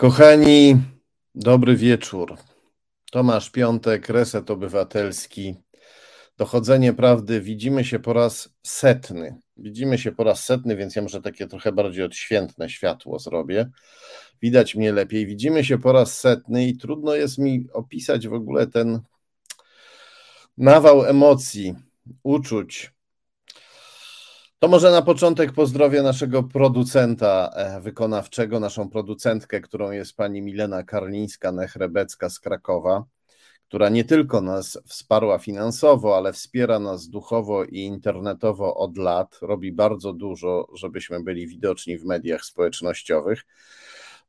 Kochani, dobry wieczór. Tomasz Piątek, Reset Obywatelski. Dochodzenie prawdy. Widzimy się po raz setny. Widzimy się po raz setny, więc ja może takie trochę bardziej odświętne światło zrobię. Widać mnie lepiej. Widzimy się po raz setny i trudno jest mi opisać w ogóle ten nawał emocji, uczuć, to może na początek pozdrowię naszego producenta e, wykonawczego, naszą producentkę, którą jest pani Milena Karlińska-Nechrebecka z Krakowa, która nie tylko nas wsparła finansowo, ale wspiera nas duchowo i internetowo od lat. Robi bardzo dużo, żebyśmy byli widoczni w mediach społecznościowych.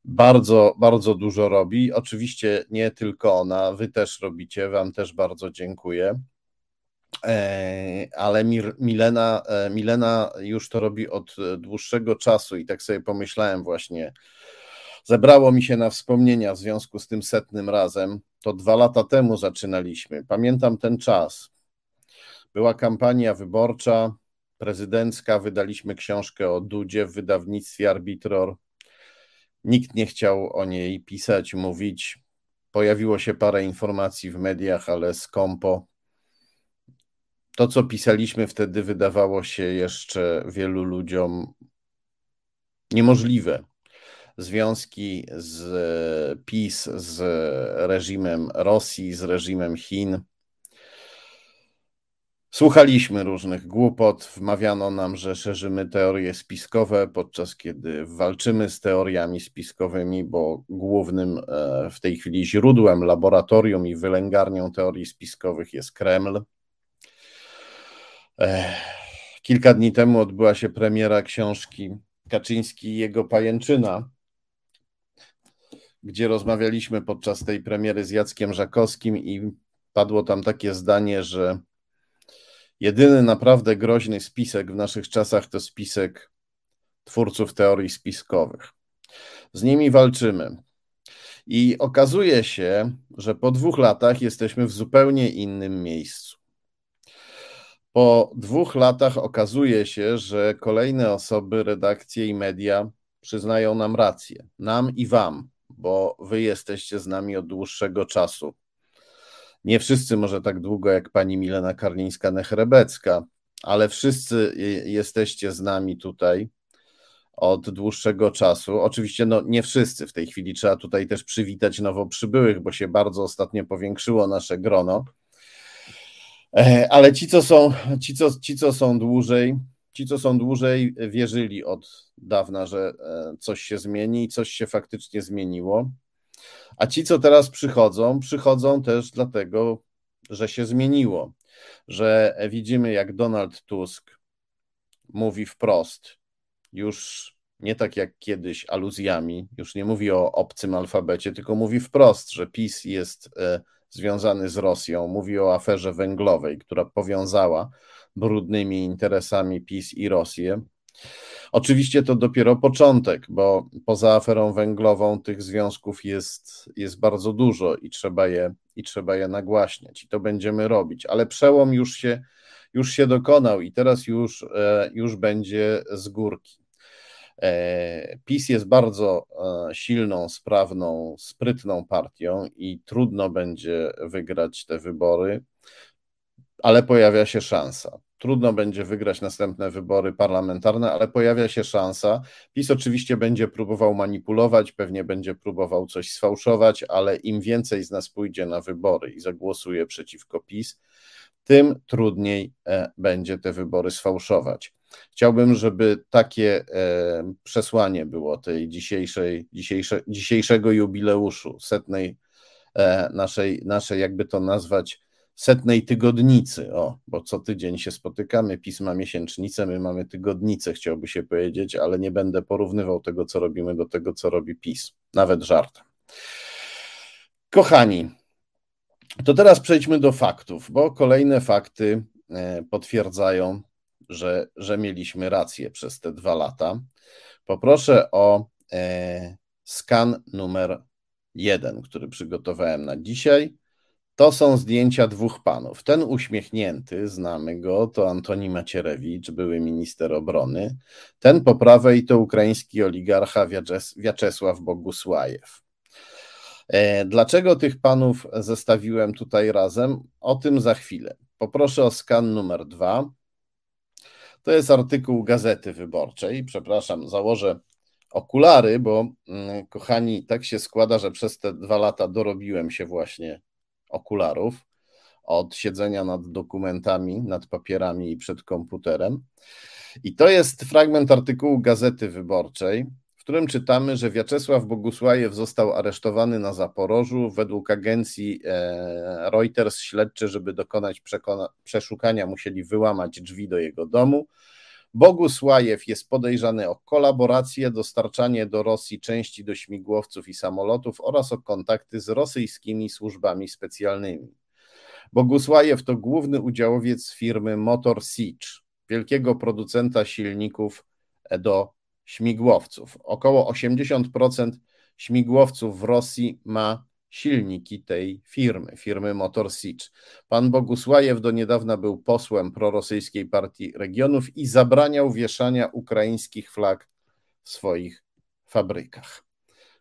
Bardzo, bardzo dużo robi. Oczywiście nie tylko ona, wy też robicie, wam też bardzo dziękuję. E, ale Milena, e, Milena już to robi od dłuższego czasu i tak sobie pomyślałem właśnie, zebrało mi się na wspomnienia w związku z tym setnym razem. To dwa lata temu zaczynaliśmy. Pamiętam ten czas. Była kampania wyborcza, prezydencka, wydaliśmy książkę o Dudzie w wydawnictwie Arbitror. Nikt nie chciał o niej pisać, mówić. Pojawiło się parę informacji w mediach, ale skąpo to, co pisaliśmy wtedy, wydawało się jeszcze wielu ludziom niemożliwe. Związki z PiS, z reżimem Rosji, z reżimem Chin. Słuchaliśmy różnych głupot, wmawiano nam, że szerzymy teorie spiskowe, podczas kiedy walczymy z teoriami spiskowymi, bo głównym e, w tej chwili źródłem, laboratorium i wylęgarnią teorii spiskowych jest Kreml. Kilka dni temu odbyła się premiera książki Kaczyński i jego pajęczyna, gdzie rozmawialiśmy podczas tej premiery z Jackiem Żakowskim i padło tam takie zdanie, że jedyny naprawdę groźny spisek w naszych czasach to spisek twórców teorii spiskowych. Z nimi walczymy. I okazuje się, że po dwóch latach jesteśmy w zupełnie innym miejscu. Po dwóch latach okazuje się, że kolejne osoby, redakcje i media przyznają nam rację. Nam i Wam, bo Wy jesteście z nami od dłuższego czasu. Nie wszyscy może tak długo jak pani Milena Karlińska-Nechrebecka, ale wszyscy jesteście z nami tutaj od dłuższego czasu. Oczywiście no, nie wszyscy w tej chwili, trzeba tutaj też przywitać nowo przybyłych, bo się bardzo ostatnio powiększyło nasze grono. E, ale ci, co są, ci, co, ci, co są dłużej, ci, co są dłużej, wierzyli od dawna, że e, coś się zmieni i coś się faktycznie zmieniło. A ci, co teraz przychodzą, przychodzą też dlatego, że się zmieniło, że widzimy, jak Donald Tusk mówi wprost, już nie tak jak kiedyś aluzjami, już nie mówi o obcym alfabecie, tylko mówi wprost, że PiS jest e, związany z Rosją. Mówi o aferze węglowej, która powiązała brudnymi interesami PiS i Rosję. Oczywiście to dopiero początek, bo poza aferą węglową tych związków jest, jest bardzo dużo i trzeba, je, i trzeba je nagłaśniać, i to będziemy robić, ale przełom już się, już się dokonał i teraz już, e, już będzie z górki. E, PiS jest bardzo e, silną, sprawną, sprytną partią i trudno będzie wygrać te wybory, ale pojawia się szansa. Trudno będzie wygrać następne wybory parlamentarne, ale pojawia się szansa. PiS oczywiście będzie próbował manipulować, pewnie będzie próbował coś sfałszować, ale im więcej z nas pójdzie na wybory i zagłosuje przeciwko PiS, tym trudniej e, będzie te wybory sfałszować. Chciałbym, żeby takie e, przesłanie było tej dzisiejszej, dzisiejsze, dzisiejszego jubileuszu, setnej e, naszej, naszej, jakby to nazwać, setnej tygodnicy. O, bo co tydzień się spotykamy, pisma miesięcznice, my mamy tygodnicę, chciałby się powiedzieć, ale nie będę porównywał tego, co robimy, do tego, co robi PiS. Nawet żartem. Kochani, to teraz przejdźmy do faktów, bo kolejne fakty e, potwierdzają że, że mieliśmy rację przez te dwa lata. Poproszę o e, skan numer jeden, który przygotowałem na dzisiaj. to są zdjęcia dwóch panów. Ten uśmiechnięty, znamy go, to Antoni Macierewicz, były minister obrony. Ten po prawej to ukraiński oligarcha Wiaczesław Bogusłajew. E, dlaczego tych panów zestawiłem tutaj razem? O tym za chwilę. Poproszę o skan numer dwa. To jest artykuł Gazety Wyborczej. Przepraszam, założę okulary, bo mm, kochani, tak się składa, że przez te dwa lata dorobiłem się właśnie okularów od siedzenia nad dokumentami, nad papierami i przed komputerem. I to jest fragment artykułu Gazety Wyborczej, w którym czytamy, że Wiaczesław Bogusłajew został aresztowany na Zaporożu. Według agencji e, Reuters śledczy, żeby dokonać przeszukania, musieli wyłamać drzwi do jego domu. Bogusłajew jest podejrzany o kolaborację, dostarczanie do Rosji części do śmigłowców i samolotów oraz o kontakty z rosyjskimi służbami specjalnymi. Bogusłajew to główny udziałowiec firmy Motor Siege, wielkiego producenta silników do śmigłowców. Około 80% śmigłowców w Rosji ma silniki tej firmy, firmy Motor Siege. Pan Bogusłajew do niedawna był posłem prorosyjskiej partii regionów i zabraniał wieszania ukraińskich flag w swoich fabrykach.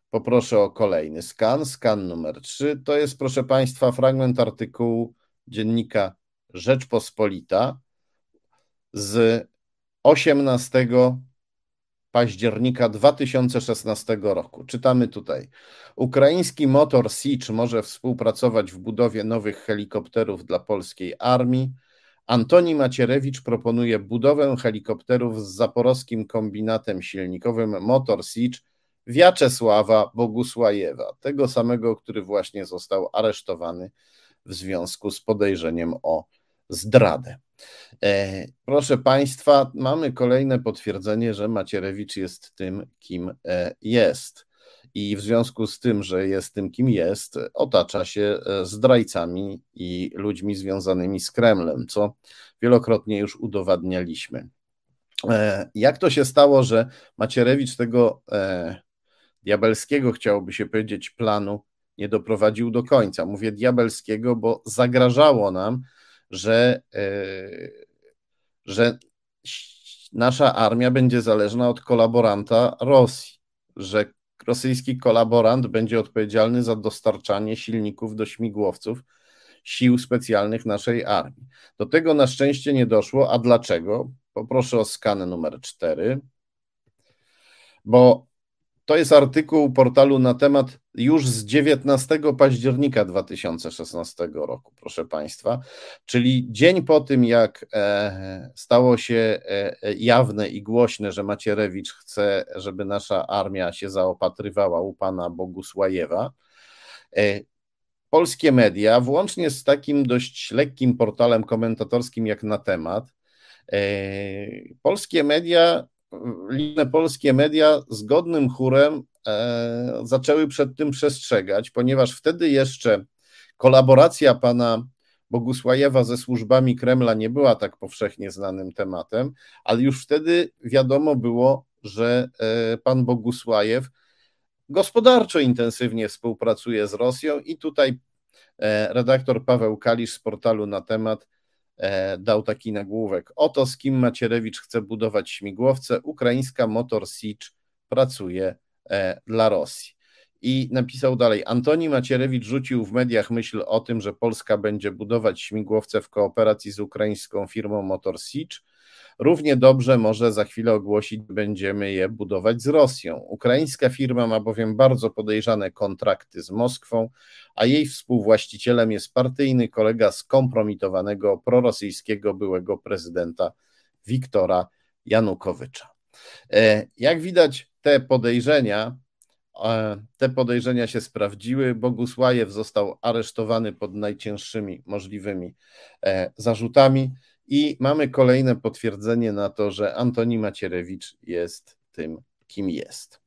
Poproszę o kolejny skan, skan numer 3. To jest, proszę Państwa, fragment artykułu dziennika Rzeczpospolita z 18 października 2016 roku. Czytamy tutaj. Ukraiński motor Siege może współpracować w budowie nowych helikopterów dla polskiej armii. Antoni Macierewicz proponuje budowę helikopterów z zaporowskim kombinatem silnikowym Motor Siege Wiaczesława Bogusłajewa, tego samego, który właśnie został aresztowany w związku z podejrzeniem o zdradę. E, proszę Państwa, mamy kolejne potwierdzenie, że Macierewicz jest tym, kim e, jest. I w związku z tym, że jest tym, kim jest, otacza się e, zdrajcami i ludźmi związanymi z Kremlem, co wielokrotnie już udowadnialiśmy. Jak to się stało, że Macierewicz tego diabelskiego, chciałoby się powiedzieć, planu nie doprowadził do końca? Mówię diabelskiego, bo zagrażało nam, że, e, że nasza armia będzie zależna od kolaboranta Rosji, że rosyjski kolaborant będzie odpowiedzialny za dostarczanie silników do śmigłowców sił specjalnych naszej armii. Do tego na szczęście nie doszło. A dlaczego? Poproszę o skanę numer 4. Bo to jest artykuł portalu na temat już z 19 października 2016 roku, proszę Państwa, czyli dzień po tym, jak e, stało się e, jawne i głośne, że Macierewicz chce, żeby nasza armia się zaopatrywała u pana Bogusłajewa. E, polskie media, włącznie z takim dość lekkim portalem komentatorskim jak na temat, polskie media liczne polskie media zgodnym chórem e, zaczęły przed tym przestrzegać, ponieważ wtedy jeszcze kolaboracja pana Bogusłajewa ze służbami Kremla nie była tak powszechnie znanym tematem, ale już wtedy wiadomo było, że e, pan Bogusłajew gospodarczo intensywnie współpracuje z Rosją i tutaj e, redaktor Paweł Kalisz z portalu na temat dał taki nagłówek. Oto z kim Macierewicz chce budować śmigłowce. Ukraińska Motor Siege pracuje e, dla Rosji. I napisał dalej: Antoni Macierewicz rzucił w mediach myśl o tym, że Polska będzie budować śmigłowce w kooperacji z ukraińską firmą Motor Siege Równie dobrze może za chwilę ogłosić, będziemy je budować z Rosją. Ukraińska firma ma bowiem bardzo podejrzane kontrakty z Moskwą, a jej współwłaścicielem jest partyjny kolega skompromitowanego prorosyjskiego byłego prezydenta Wiktora Janukowycza. E, jak widać, te podejrzenia, e, te podejrzenia się sprawdziły. Bogusłajew został aresztowany pod najcięższymi możliwymi e, zarzutami. I mamy kolejne potwierdzenie na to, że Antoni Macierewicz jest tym, kim jest.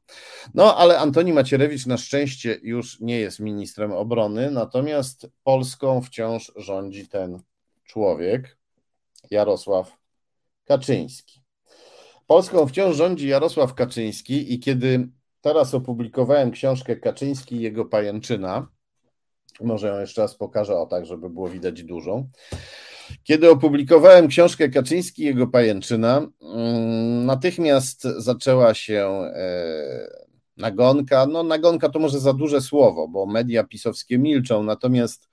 No, ale Antoni Macierewicz na szczęście już nie jest ministrem obrony, natomiast Polską wciąż rządzi ten człowiek, Jarosław Kaczyński. Polską wciąż rządzi Jarosław Kaczyński i kiedy teraz opublikowałem książkę Kaczyński i jego pajęczyna, Może ją jeszcze raz pokażę, o tak, żeby było widać dużą. Kiedy opublikowałem książkę Kaczyński i jego pajęczyna, mm, natychmiast zaczęła się e, nagonka. No, nagonka to może za duże słowo, bo media pisowskie milczą, natomiast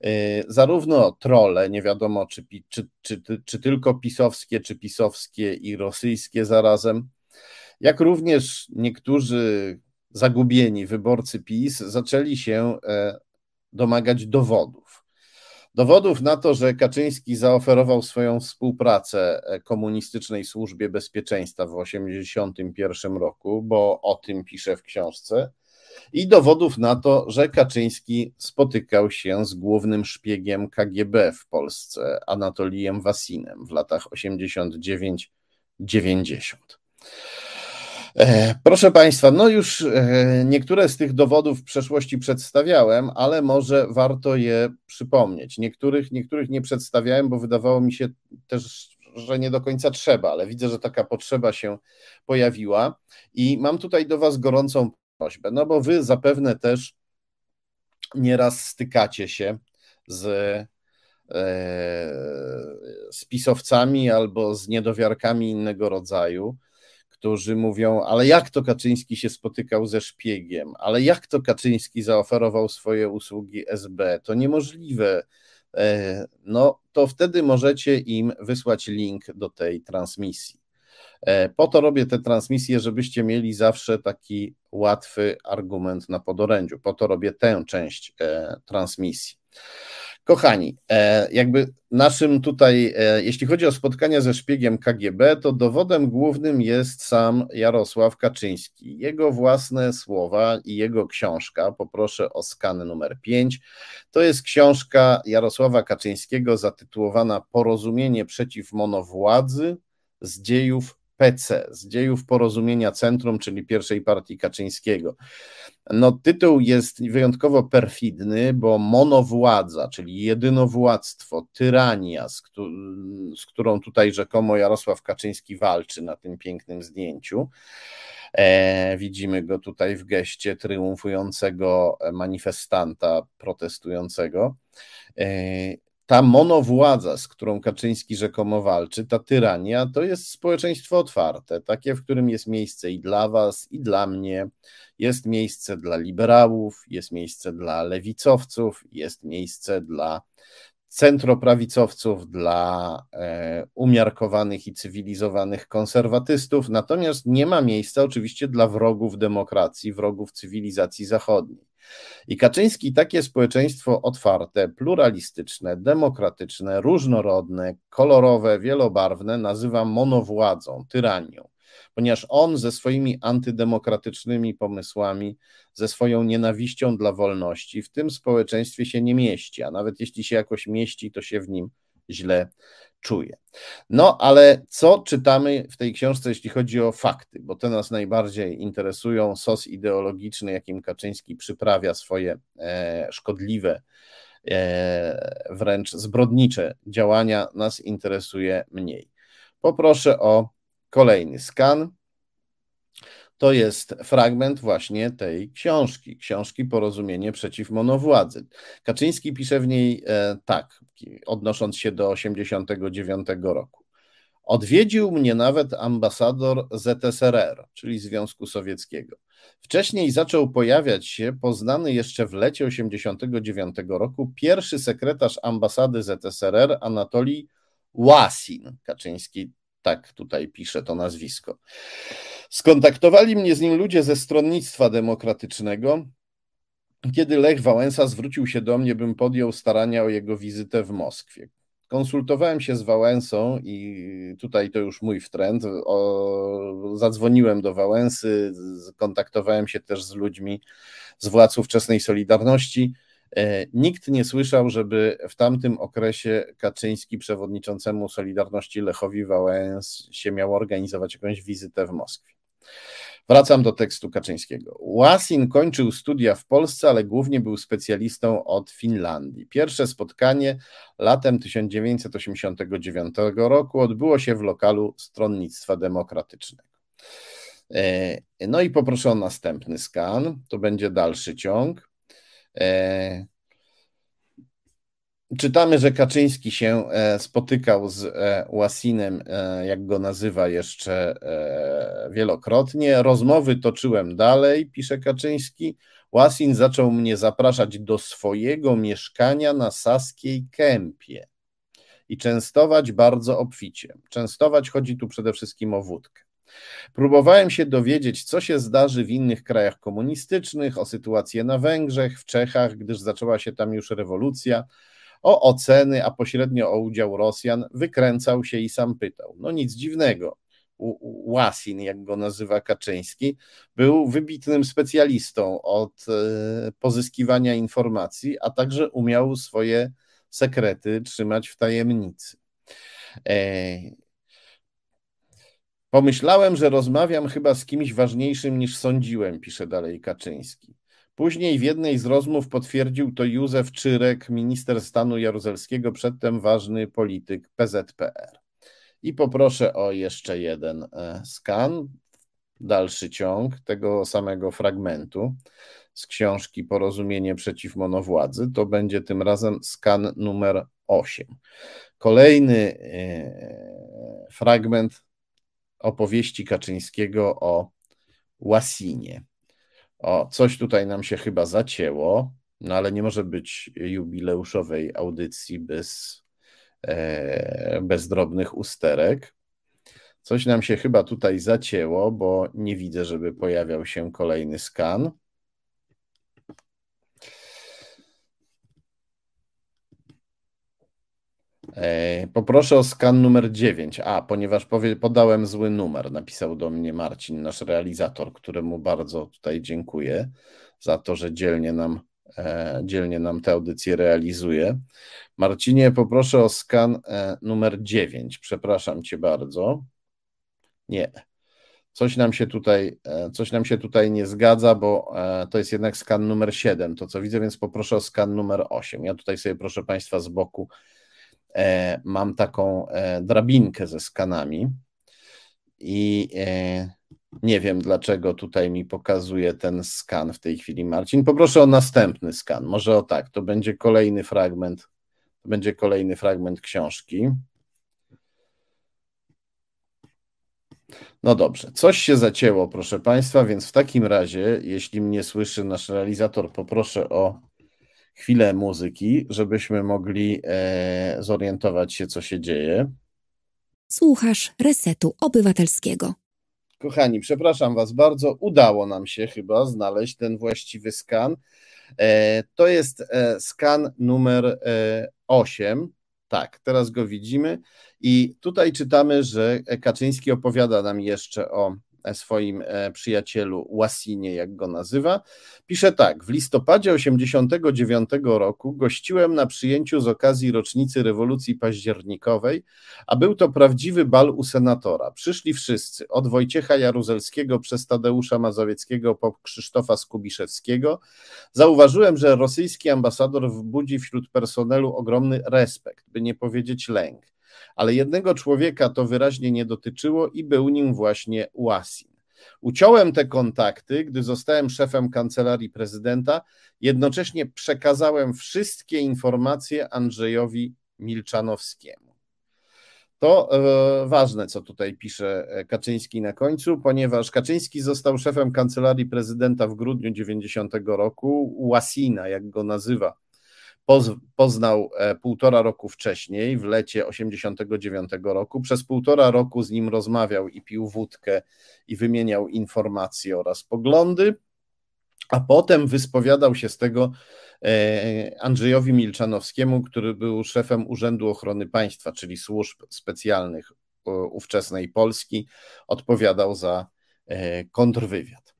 e, zarówno trole, nie wiadomo czy, czy, czy, czy tylko pisowskie, czy pisowskie i rosyjskie zarazem, jak również niektórzy zagubieni wyborcy PiS zaczęli się e, domagać dowodów. Dowodów na to, że Kaczyński zaoferował swoją współpracę e, komunistycznej służbie bezpieczeństwa w 1981 roku, bo o tym pisze w książce, i dowodów na to, że Kaczyński spotykał się z głównym szpiegiem KGB w Polsce, Anatolijem Wasinem w latach 89-90. E, proszę Państwa, no już e, niektóre z tych dowodów w przeszłości przedstawiałem, ale może warto je przypomnieć. Niektórych, niektórych nie przedstawiałem, bo wydawało mi się też, że nie do końca trzeba, ale widzę, że taka potrzeba się pojawiła i mam tutaj do Was gorącą prośbę, no bo Wy zapewne też nieraz stykacie się z e, z pisowcami albo z niedowiarkami innego rodzaju którzy mówią, ale jak to Kaczyński się spotykał ze szpiegiem, ale jak to Kaczyński zaoferował swoje usługi SB, to niemożliwe. E, no to wtedy możecie im wysłać link do tej transmisji. E, po to robię te transmisje, żebyście mieli zawsze taki łatwy argument na podorędziu. Po to robię tę część e, transmisji. Kochani, e, jakby naszym tutaj, e, jeśli chodzi o spotkania ze szpiegiem KGB, to dowodem głównym jest sam Jarosław Kaczyński. Jego własne słowa i jego książka, poproszę o skan numer 5, to jest książka Jarosława Kaczyńskiego zatytułowana Porozumienie przeciw monowładzy z dziejów PC, z dziejów porozumienia Centrum, czyli pierwszej partii Kaczyńskiego. No, tytuł jest wyjątkowo perfidny, bo monowładza, czyli jedynowładztwo, tyrania, z, z którą tutaj rzekomo Jarosław Kaczyński walczy na tym pięknym zdjęciu. E, widzimy go tutaj w geście triumfującego manifestanta protestującego. E, ta monowładza, z którą Kaczyński rzekomo walczy, ta tyrania, to jest społeczeństwo otwarte, takie, w którym jest miejsce i dla was, i dla mnie, jest miejsce dla liberałów, jest miejsce dla lewicowców, jest miejsce dla centroprawicowców, dla e, umiarkowanych i cywilizowanych konserwatystów, natomiast nie ma miejsca oczywiście dla wrogów demokracji, wrogów cywilizacji zachodniej. I Kaczyński takie społeczeństwo otwarte, pluralistyczne, demokratyczne, różnorodne, kolorowe, wielobarwne nazywa monowładzą, tyranią, ponieważ on ze swoimi antydemokratycznymi pomysłami, ze swoją nienawiścią dla wolności w tym społeczeństwie się nie mieści, a nawet jeśli się jakoś mieści, to się w nim źle czuje. No, ale co czytamy w tej książce, jeśli chodzi o fakty, bo te nas najbardziej interesują, sos ideologiczny, jakim Kaczyński przyprawia swoje e, szkodliwe, e, wręcz zbrodnicze działania, nas interesuje mniej. Poproszę o kolejny skan to jest fragment właśnie tej książki, książki Porozumienie przeciw monowładzy. Kaczyński pisze w niej e, tak, odnosząc się do 1989 roku. Odwiedził mnie nawet ambasador ZSRR, czyli Związku Sowieckiego. Wcześniej zaczął pojawiać się poznany jeszcze w lecie 1989 roku pierwszy sekretarz ambasady ZSRR Anatolii Łasin. Kaczyński tak tutaj pisze to nazwisko. Skontaktowali mnie z nim ludzie ze stronnictwa demokratycznego. Kiedy Lech Wałęsa zwrócił się do mnie, bym podjął starania o jego wizytę w Moskwie. Konsultowałem się z Wałęsą i tutaj to już mój wtręt. O, zadzwoniłem do Wałęsy, kontaktowałem się też z ludźmi z władz ówczesnej Solidarności. E, nikt nie słyszał, żeby w tamtym okresie Kaczyński przewodniczącemu Solidarności Lechowi Wałęsie miał organizować jakąś wizytę w Moskwie. Wracam do tekstu Kaczyńskiego. Łasin kończył studia w Polsce, ale głównie był specjalistą od Finlandii. Pierwsze spotkanie latem 1989 roku odbyło się w lokalu Stronnictwa Demokratycznego. E, no i poproszę o następny skan. To będzie dalszy ciąg. E, czytamy, że Kaczyński się spotykał z Łasinem, jak go nazywa jeszcze wielokrotnie. Rozmowy toczyłem dalej, pisze Kaczyński. Łasin zaczął mnie zapraszać do swojego mieszkania na Saskiej Kępie i częstować bardzo obficie. Częstować chodzi tu przede wszystkim o wódkę. Próbowałem się dowiedzieć, co się zdarzy w innych krajach komunistycznych, o sytuację na Węgrzech, w Czechach, gdyż zaczęła się tam już rewolucja, o oceny, a pośrednio o udział Rosjan, wykręcał się i sam pytał. No nic dziwnego. Łasin, jak go nazywa Kaczyński, był wybitnym specjalistą od e, pozyskiwania informacji, a także umiał swoje sekrety trzymać w tajemnicy. Pomyślałem, że rozmawiam chyba z kimś ważniejszym niż sądziłem, pisze dalej Kaczyński. Później w jednej z rozmów potwierdził to Józef Czyrek, minister stanu jaruzelskiego, przedtem ważny polityk PZPR. I poproszę o jeszcze jeden e, skan, dalszy ciąg tego samego fragmentu z książki Porozumienie przeciw monowładzy. To będzie tym razem skan numer 8. Kolejny e, fragment opowieści Kaczyńskiego o Łasinie. O, coś tutaj nam się chyba zacięło, no ale nie może być jubileuszowej audycji bez E, bez drobnych usterek. Coś nam się chyba tutaj zacięło, bo nie widzę, żeby pojawiał się kolejny skan. Poproszę o skan numer 9. A, ponieważ podałem zły numer, napisał do mnie Marcin, nasz realizator, któremu bardzo tutaj dziękuję za to, że dzielnie nam E, dzielnie nam tę audycję realizuje. Marcinie, poproszę o skan e, numer 9. Przepraszam cię bardzo. Nie. Coś nam się tutaj, e, coś nam się tutaj nie zgadza, bo to jest jednak skan numer 7, to co widzę, więc poproszę o skan numer 8. Ja tutaj sobie, proszę Państwa, z boku mam taką drabinkę ze skanami i nie wiem, dlaczego tutaj mi pokazuje ten skan w tej chwili, Marcin. Poproszę o następny skan. Może o tak, to będzie kolejny fragment. To będzie kolejny fragment książki. No dobrze, coś się zacięło, proszę Państwa, więc w takim razie, jeśli mnie słyszy nasz realizator, poproszę o chwilę muzyki, żebyśmy mogli e, zorientować się, co się dzieje. Słuchasz Resetu Obywatelskiego. Kochani, przepraszam Was bardzo, udało nam się chyba znaleźć ten właściwy skan. E, to jest e, skan numer 8. E, tak, teraz go widzimy. I tutaj czytamy, że Kaczyński opowiada nam jeszcze o swoim e, przyjacielu Łasinie, jak go nazywa. Pisze tak: W listopadzie 89 roku gościłem na przyjęciu z okazji rocznicy rewolucji październikowej, a był to prawdziwy bal u senatora. Przyszli wszyscy, od Wojciecha Jaruzelskiego przez Tadeusza Mazowieckiego po Krzysztofa Skubiszewskiego. Zauważyłem, że rosyjski ambasador wbudzi wśród personelu ogromny respekt, by nie powiedzieć lęk ale jednego człowieka to wyraźnie nie dotyczyło i był nim właśnie Łasin. Uciąłem te kontakty, gdy zostałem szefem kancelarii prezydenta, jednocześnie przekazałem wszystkie informacje Andrzejowi Milczanowskiemu. To e, ważne, co tutaj pisze Kaczyński na końcu, ponieważ Kaczyński został szefem kancelarii prezydenta w grudniu 90 roku, Łasina, jak go nazywa poznał e, półtora roku wcześniej, w lecie 89 roku. Przez półtora roku z nim rozmawiał i pił wódkę i wymieniał informacje oraz poglądy, a potem wyspowiadał się z tego e, Andrzejowi Milczanowskiemu, który był szefem Urzędu Ochrony Państwa, czyli służb specjalnych ówczesnej Polski, odpowiadał za e, kontrwywiad.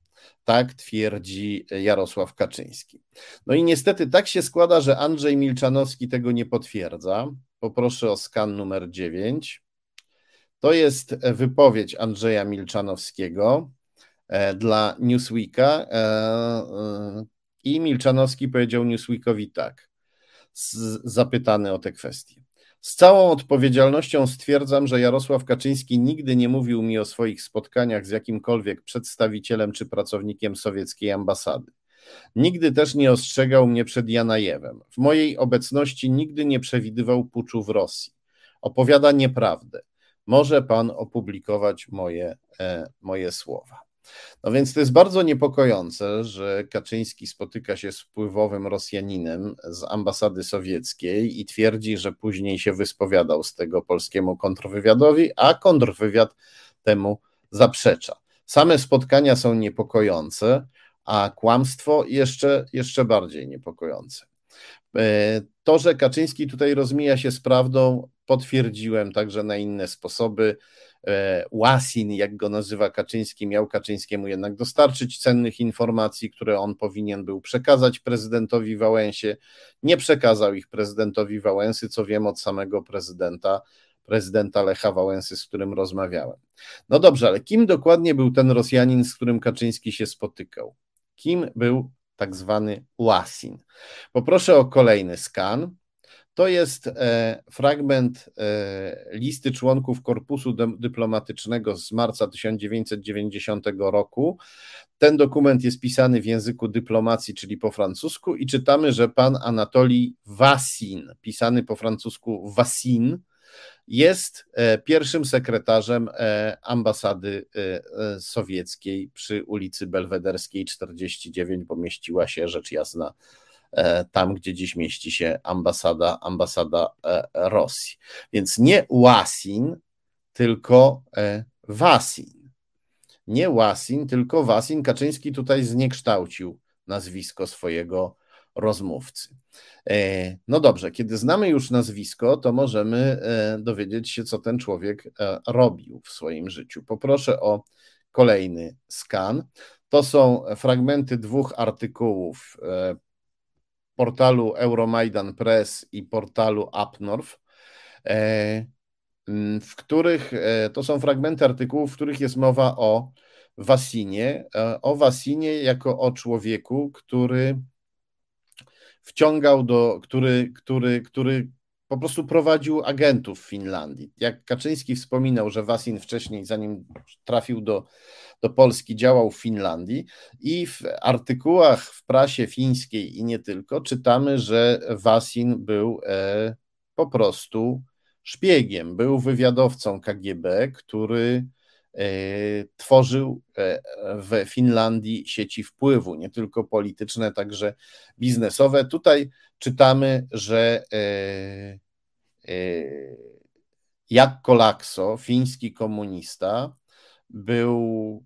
Tak twierdzi Jarosław Kaczyński. No i niestety tak się składa, że Andrzej Milczanowski tego nie potwierdza. Poproszę o skan numer 9. To jest wypowiedź Andrzeja Milczanowskiego e, dla Newsweeka e, e, i Milczanowski powiedział Newsweekowi tak, zapytany o te kwestie. Z całą odpowiedzialnością stwierdzam, że Jarosław Kaczyński nigdy nie mówił mi o swoich spotkaniach z jakimkolwiek przedstawicielem czy pracownikiem sowieckiej ambasady. Nigdy też nie ostrzegał mnie przed Janajewem. W mojej obecności nigdy nie przewidywał puczu w Rosji. Opowiada nieprawdę. Może pan opublikować moje, e, moje słowa. No więc to jest bardzo niepokojące, że Kaczyński spotyka się z wpływowym Rosjaninem z ambasady sowieckiej i twierdzi, że później się wyspowiadał z tego polskiemu kontrwywiadowi, a kontrwywiad temu zaprzecza. Same spotkania są niepokojące, a kłamstwo jeszcze, jeszcze bardziej niepokojące. E, to, że Kaczyński tutaj rozmija się z prawdą, potwierdziłem także na inne sposoby. E, Łasin, jak go nazywa Kaczyński, miał Kaczyńskiemu jednak dostarczyć cennych informacji, które on powinien był przekazać prezydentowi Wałęsie. Nie przekazał ich prezydentowi Wałęsy, co wiem od samego prezydenta, prezydenta Lecha Wałęsy, z którym rozmawiałem. No dobrze, ale kim dokładnie był ten Rosjanin, z którym Kaczyński się spotykał? Kim był tak zwany Łasin? Poproszę o kolejny skan. To jest e, fragment e, listy członków Korpusu Dyplomatycznego z marca 1990 roku. Ten dokument jest pisany w języku dyplomacji, czyli po francusku, i czytamy, że pan Anatolii Wassin, pisany po francusku Wassin, jest e, pierwszym sekretarzem ambasady sowieckiej przy ulicy Belwederskiej 49, bo mieściła się rzecz jasna tam, gdzie dziś mieści się ambasada, ambasada e, Rosji. Więc nie Łasin, tylko e, Wasin. Nie Łasin, tylko Wasin. Kaczyński tutaj zniekształcił nazwisko swojego rozmówcy. No dobrze, kiedy znamy już nazwisko, to możemy dowiedzieć się, co ten człowiek robił w swoim życiu. Poproszę o kolejny skan. To są fragmenty dwóch artykułów portalu Euromaidan Press i portalu Upnorth, e, w których e, to są fragmenty artykułów, w których jest mowa o Wasinie, e, o Wasinie jako o człowieku, który wciągał do, który, który, który po prostu prowadził agentów w Finlandii. Jak Kaczyński wspominał, że Wasin wcześniej, zanim trafił do do Polski działał w Finlandii i w artykułach w prasie fińskiej i nie tylko czytamy, że Wasin był e, po prostu szpiegiem, był wywiadowcą KGB, który tworzył e, w Finlandii sieci wpływu, nie tylko polityczne, także biznesowe. Tutaj czytamy, że Jak Kolakso, fiński komunista, był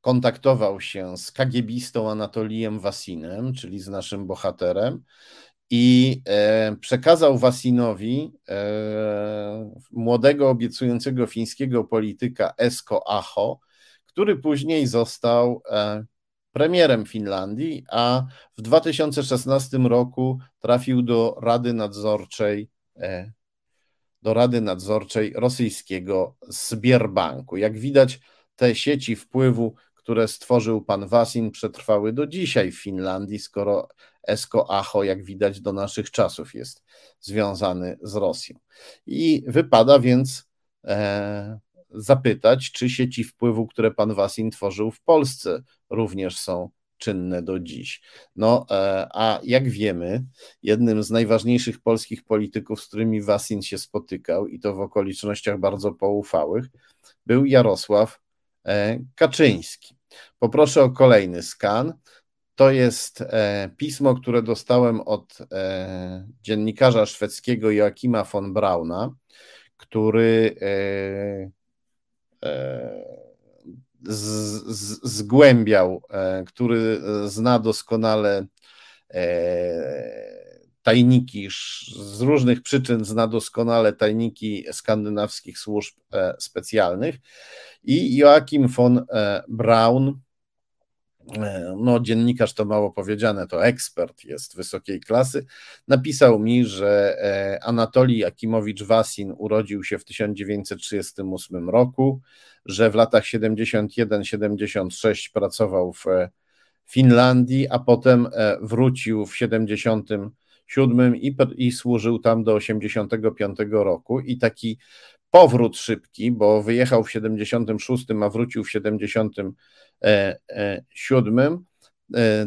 kontaktował się z kagiebistą Anatolijem Wasinem, czyli z naszym bohaterem, i e, przekazał Wasinowi e, młodego, obiecującego fińskiego polityka Esko Aho, który później został e, premierem Finlandii, a w 2016 roku trafił do Rady Nadzorczej do Rady Nadzorczej rosyjskiego Sbierbanku. Jak widać, te sieci wpływu które stworzył pan Wasin, przetrwały do dzisiaj w Finlandii, skoro Esko Acho, jak widać, do naszych czasów jest związany z Rosją. I wypada więc e, zapytać, czy sieci wpływu, które pan Wasin tworzył w Polsce, również są czynne do dziś. No, e, a jak wiemy, jednym z najważniejszych polskich polityków, z którymi Wasin się spotykał, i to w okolicznościach bardzo poufałych, był Jarosław E, Kaczyński. Poproszę o kolejny skan. To jest e, pismo, które dostałem od e, dziennikarza szwedzkiego Joachima von Brauna, który zgłębiał, który zna doskonale tajniki, z różnych przyczyn zna doskonale tajniki skandynawskich służb specjalnych. I Joachim von e, Braun, e, no dziennikarz to mało powiedziane, to ekspert jest wysokiej klasy, napisał mi, że e, Anatolii Akimowicz-Wasin urodził się w 1938 roku, że w latach 71-76 pracował w Finlandii, a potem wrócił w 77 i, i służył tam do 85 roku. I taki powrót szybki, bo wyjechał w 76, a wrócił w 77,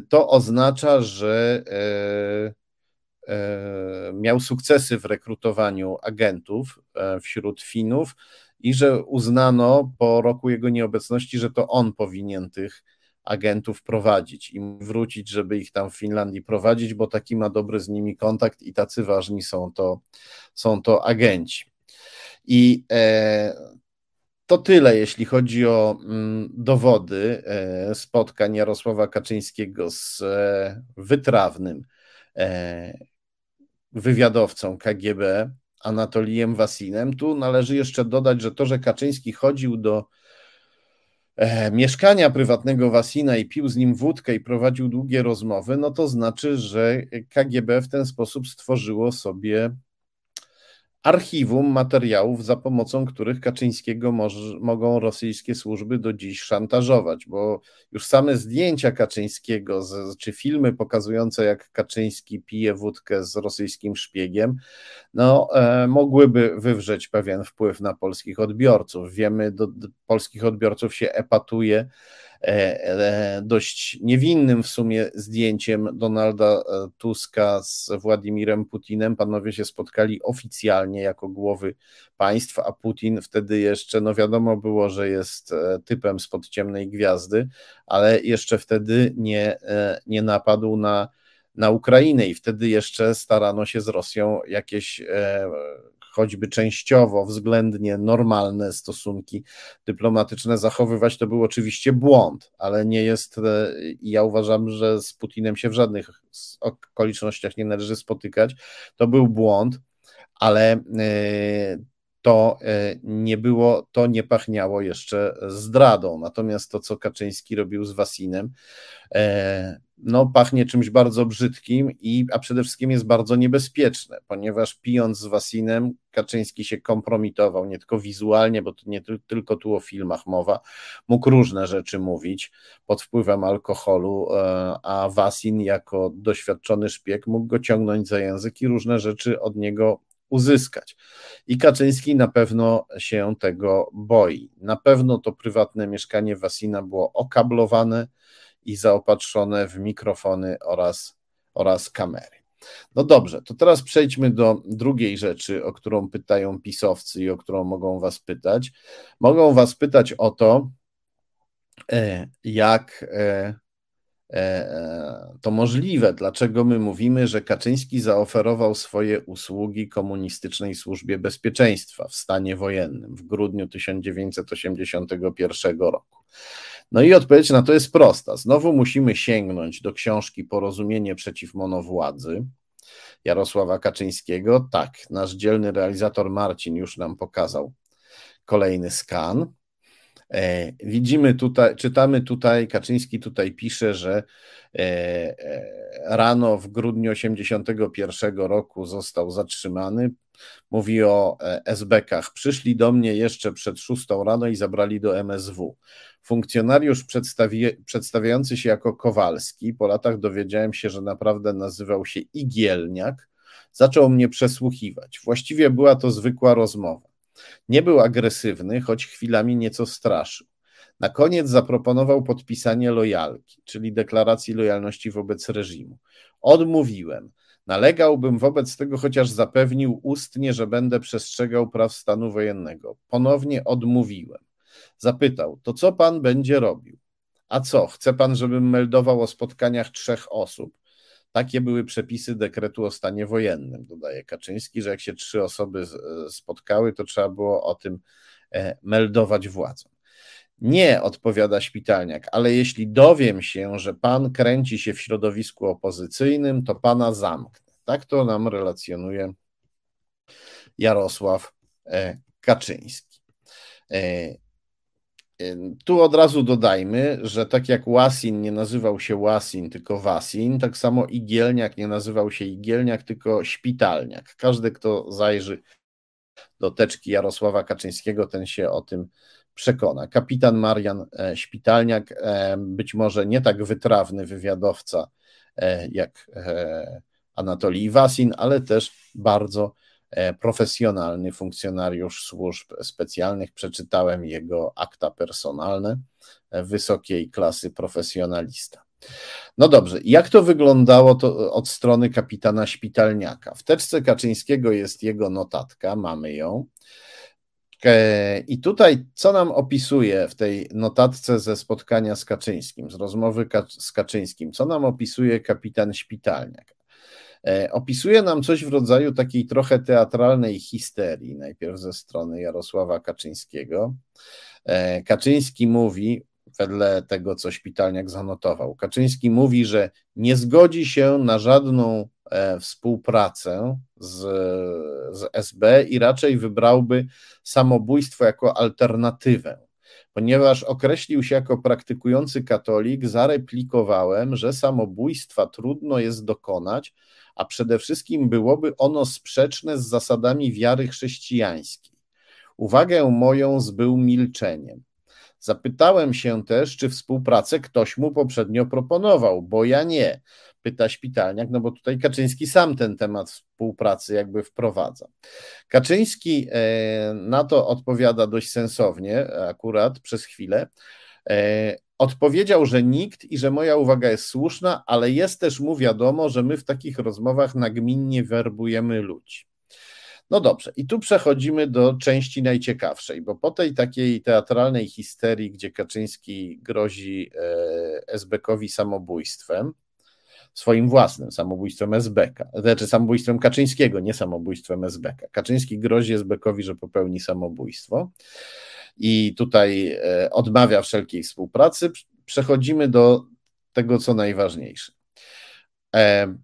to oznacza, że miał sukcesy w rekrutowaniu agentów wśród Finów i że uznano po roku jego nieobecności, że to on powinien tych agentów prowadzić i wrócić, żeby ich tam w Finlandii prowadzić, bo taki ma dobry z nimi kontakt i tacy ważni są to, są to agenci. I e, to tyle, jeśli chodzi o mm, dowody e, spotkań Jarosława Kaczyńskiego z e, wytrawnym e, wywiadowcą KGB Anatolijem Wasinem. Tu należy jeszcze dodać, że to, że Kaczyński chodził do mieszkania prywatnego Wasina i pił z nim wódkę i prowadził długie rozmowy, no to znaczy, że KGB w ten sposób stworzyło sobie archiwum materiałów, za pomocą których Kaczyńskiego może, mogą rosyjskie służby do dziś szantażować, bo już same zdjęcia Kaczyńskiego, z, czy filmy pokazujące, jak Kaczyński pije wódkę z rosyjskim szpiegiem, no, e, mogłyby wywrzeć pewien wpływ na polskich odbiorców. Wiemy, do, do polskich odbiorców się epatuje dość niewinnym w sumie zdjęciem Donalda e, Tuska z Władimirem Putinem. Panowie się spotkali oficjalnie jako głowy państw, a Putin wtedy jeszcze, no wiadomo było, że jest typem spod ciemnej gwiazdy, ale jeszcze wtedy nie, nie napadł na, na Ukrainę i wtedy jeszcze starano się z Rosją jakieś choćby częściowo, względnie normalne stosunki dyplomatyczne zachowywać, to był oczywiście błąd, ale nie jest, e, ja uważam, że z Putinem się w żadnych okolicznościach nie należy spotykać. To był błąd, ale e, to e, nie było, to nie pachniało jeszcze zdradą. Natomiast to, co Kaczyński robił z Wasinem, no, pachnie czymś bardzo brzydkim, i, a przede wszystkim jest bardzo niebezpieczne, ponieważ pijąc z Wasinem, Kaczyński się kompromitował, nie tylko wizualnie, bo to nie tylko tu o filmach mowa, mógł różne rzeczy mówić pod wpływem alkoholu, e, a Wasin jako doświadczony szpieg mógł go ciągnąć za język i różne rzeczy od niego uzyskać. I Kaczyński na pewno się tego boi. Na pewno to prywatne mieszkanie Wasina było okablowane, i zaopatrzone w mikrofony oraz, oraz kamery. No dobrze, to teraz przejdźmy do drugiej rzeczy, o którą pytają pisowcy i o którą mogą Was pytać. Mogą Was pytać o to, e, jak e, e, to możliwe, dlaczego my mówimy, że Kaczyński zaoferował swoje usługi komunistycznej służbie bezpieczeństwa w stanie wojennym w grudniu 1981 roku. No i odpowiedź na to jest prosta. Znowu musimy sięgnąć do książki Porozumienie przeciw monowładzy Jarosława Kaczyńskiego. Tak, nasz dzielny realizator Marcin już nam pokazał kolejny skan. E, widzimy tutaj, czytamy tutaj, Kaczyński tutaj pisze, że e, e, rano w grudniu 1981 roku został zatrzymany. Mówi o SB-kach. Przyszli do mnie jeszcze przed szóstą rano i zabrali do MSW. Funkcjonariusz przedstawi przedstawiający się jako Kowalski, po latach dowiedziałem się, że naprawdę nazywał się Igielniak, zaczął mnie przesłuchiwać. Właściwie była to zwykła rozmowa. Nie był agresywny, choć chwilami nieco straszył. Na koniec zaproponował podpisanie lojalki, czyli deklaracji lojalności wobec reżimu. Odmówiłem. Nalegałbym wobec tego, chociaż zapewnił ustnie, że będę przestrzegał praw stanu wojennego. Ponownie odmówiłem. Zapytał: To co pan będzie robił? A co, chce pan, żebym meldował o spotkaniach trzech osób? Takie były przepisy dekretu o stanie wojennym, dodaje Kaczyński, że jak się trzy osoby e, spotkały, to trzeba było o tym e, meldować władzom. Nie, odpowiada szpitalniak, ale jeśli dowiem się, że pan kręci się w środowisku opozycyjnym, to pana zamknę. Tak to nam relacjonuje Jarosław e, Kaczyński. Tu od razu dodajmy, że tak jak Łasin nie nazywał się Łasin, tylko Wasin, tak samo Igielniak nie nazywał się Igielniak, tylko Szpitalniak. Każdy, kto zajrzy do teczki Jarosława Kaczyńskiego, ten się o tym przekona. Kapitan Marian e, Szpitalniak, e, być może nie tak wytrawny wywiadowca e, jak Anatolii Wasin, ale też bardzo profesjonalny funkcjonariusz służb specjalnych. Przeczytałem jego akta personalne, e, wysokiej klasy profesjonalista. No dobrze, jak to wyglądało to od strony kapitana Szpitalniaka? W teczce Kaczyńskiego jest jego notatka, mamy ją. E, I tutaj, co nam opisuje w tej notatce ze spotkania z Kaczyńskim, z rozmowy z Kaczyńskim, co nam opisuje kapitan Szpitalniak? E, opisuje nam coś w rodzaju takiej trochę teatralnej histerii, najpierw ze strony Jarosława Kaczyńskiego. E, Kaczyński mówi, wedle tego, co Szpitalniak zanotował, Kaczyński mówi, że nie zgodzi się na żadną E, współpracę z, z SB i raczej wybrałby samobójstwo jako alternatywę. Ponieważ określił się jako praktykujący katolik, zareplikowałem, że samobójstwa trudno jest dokonać, a przede wszystkim byłoby ono sprzeczne z zasadami wiary chrześcijańskiej. Uwagę moją zbył milczeniem. Zapytałem się też, czy współpracę ktoś mu poprzednio proponował, bo ja nie pyta Szpitalniak, no bo tutaj Kaczyński sam ten temat współpracy jakby wprowadza. Kaczyński e, na to odpowiada dość sensownie, akurat przez chwilę. Odpowiedział, że nikt i że moja uwaga jest słuszna, ale jest też mu wiadomo, że my w takich rozmowach nagminnie werbujemy ludzi. No dobrze, i tu przechodzimy do części najciekawszej, bo po tej takiej teatralnej histerii, gdzie Kaczyński grozi e, SB-kowi samobójstwem, swoim własnym samobójstwem SBK, znaczy samobójstwem Kaczyńskiego, nie samobójstwem SBK. Kaczyński grozi SBKowi, że popełni samobójstwo i tutaj e, odmawia wszelkiej współpracy. Przechodzimy do tego, co najważniejsze. E,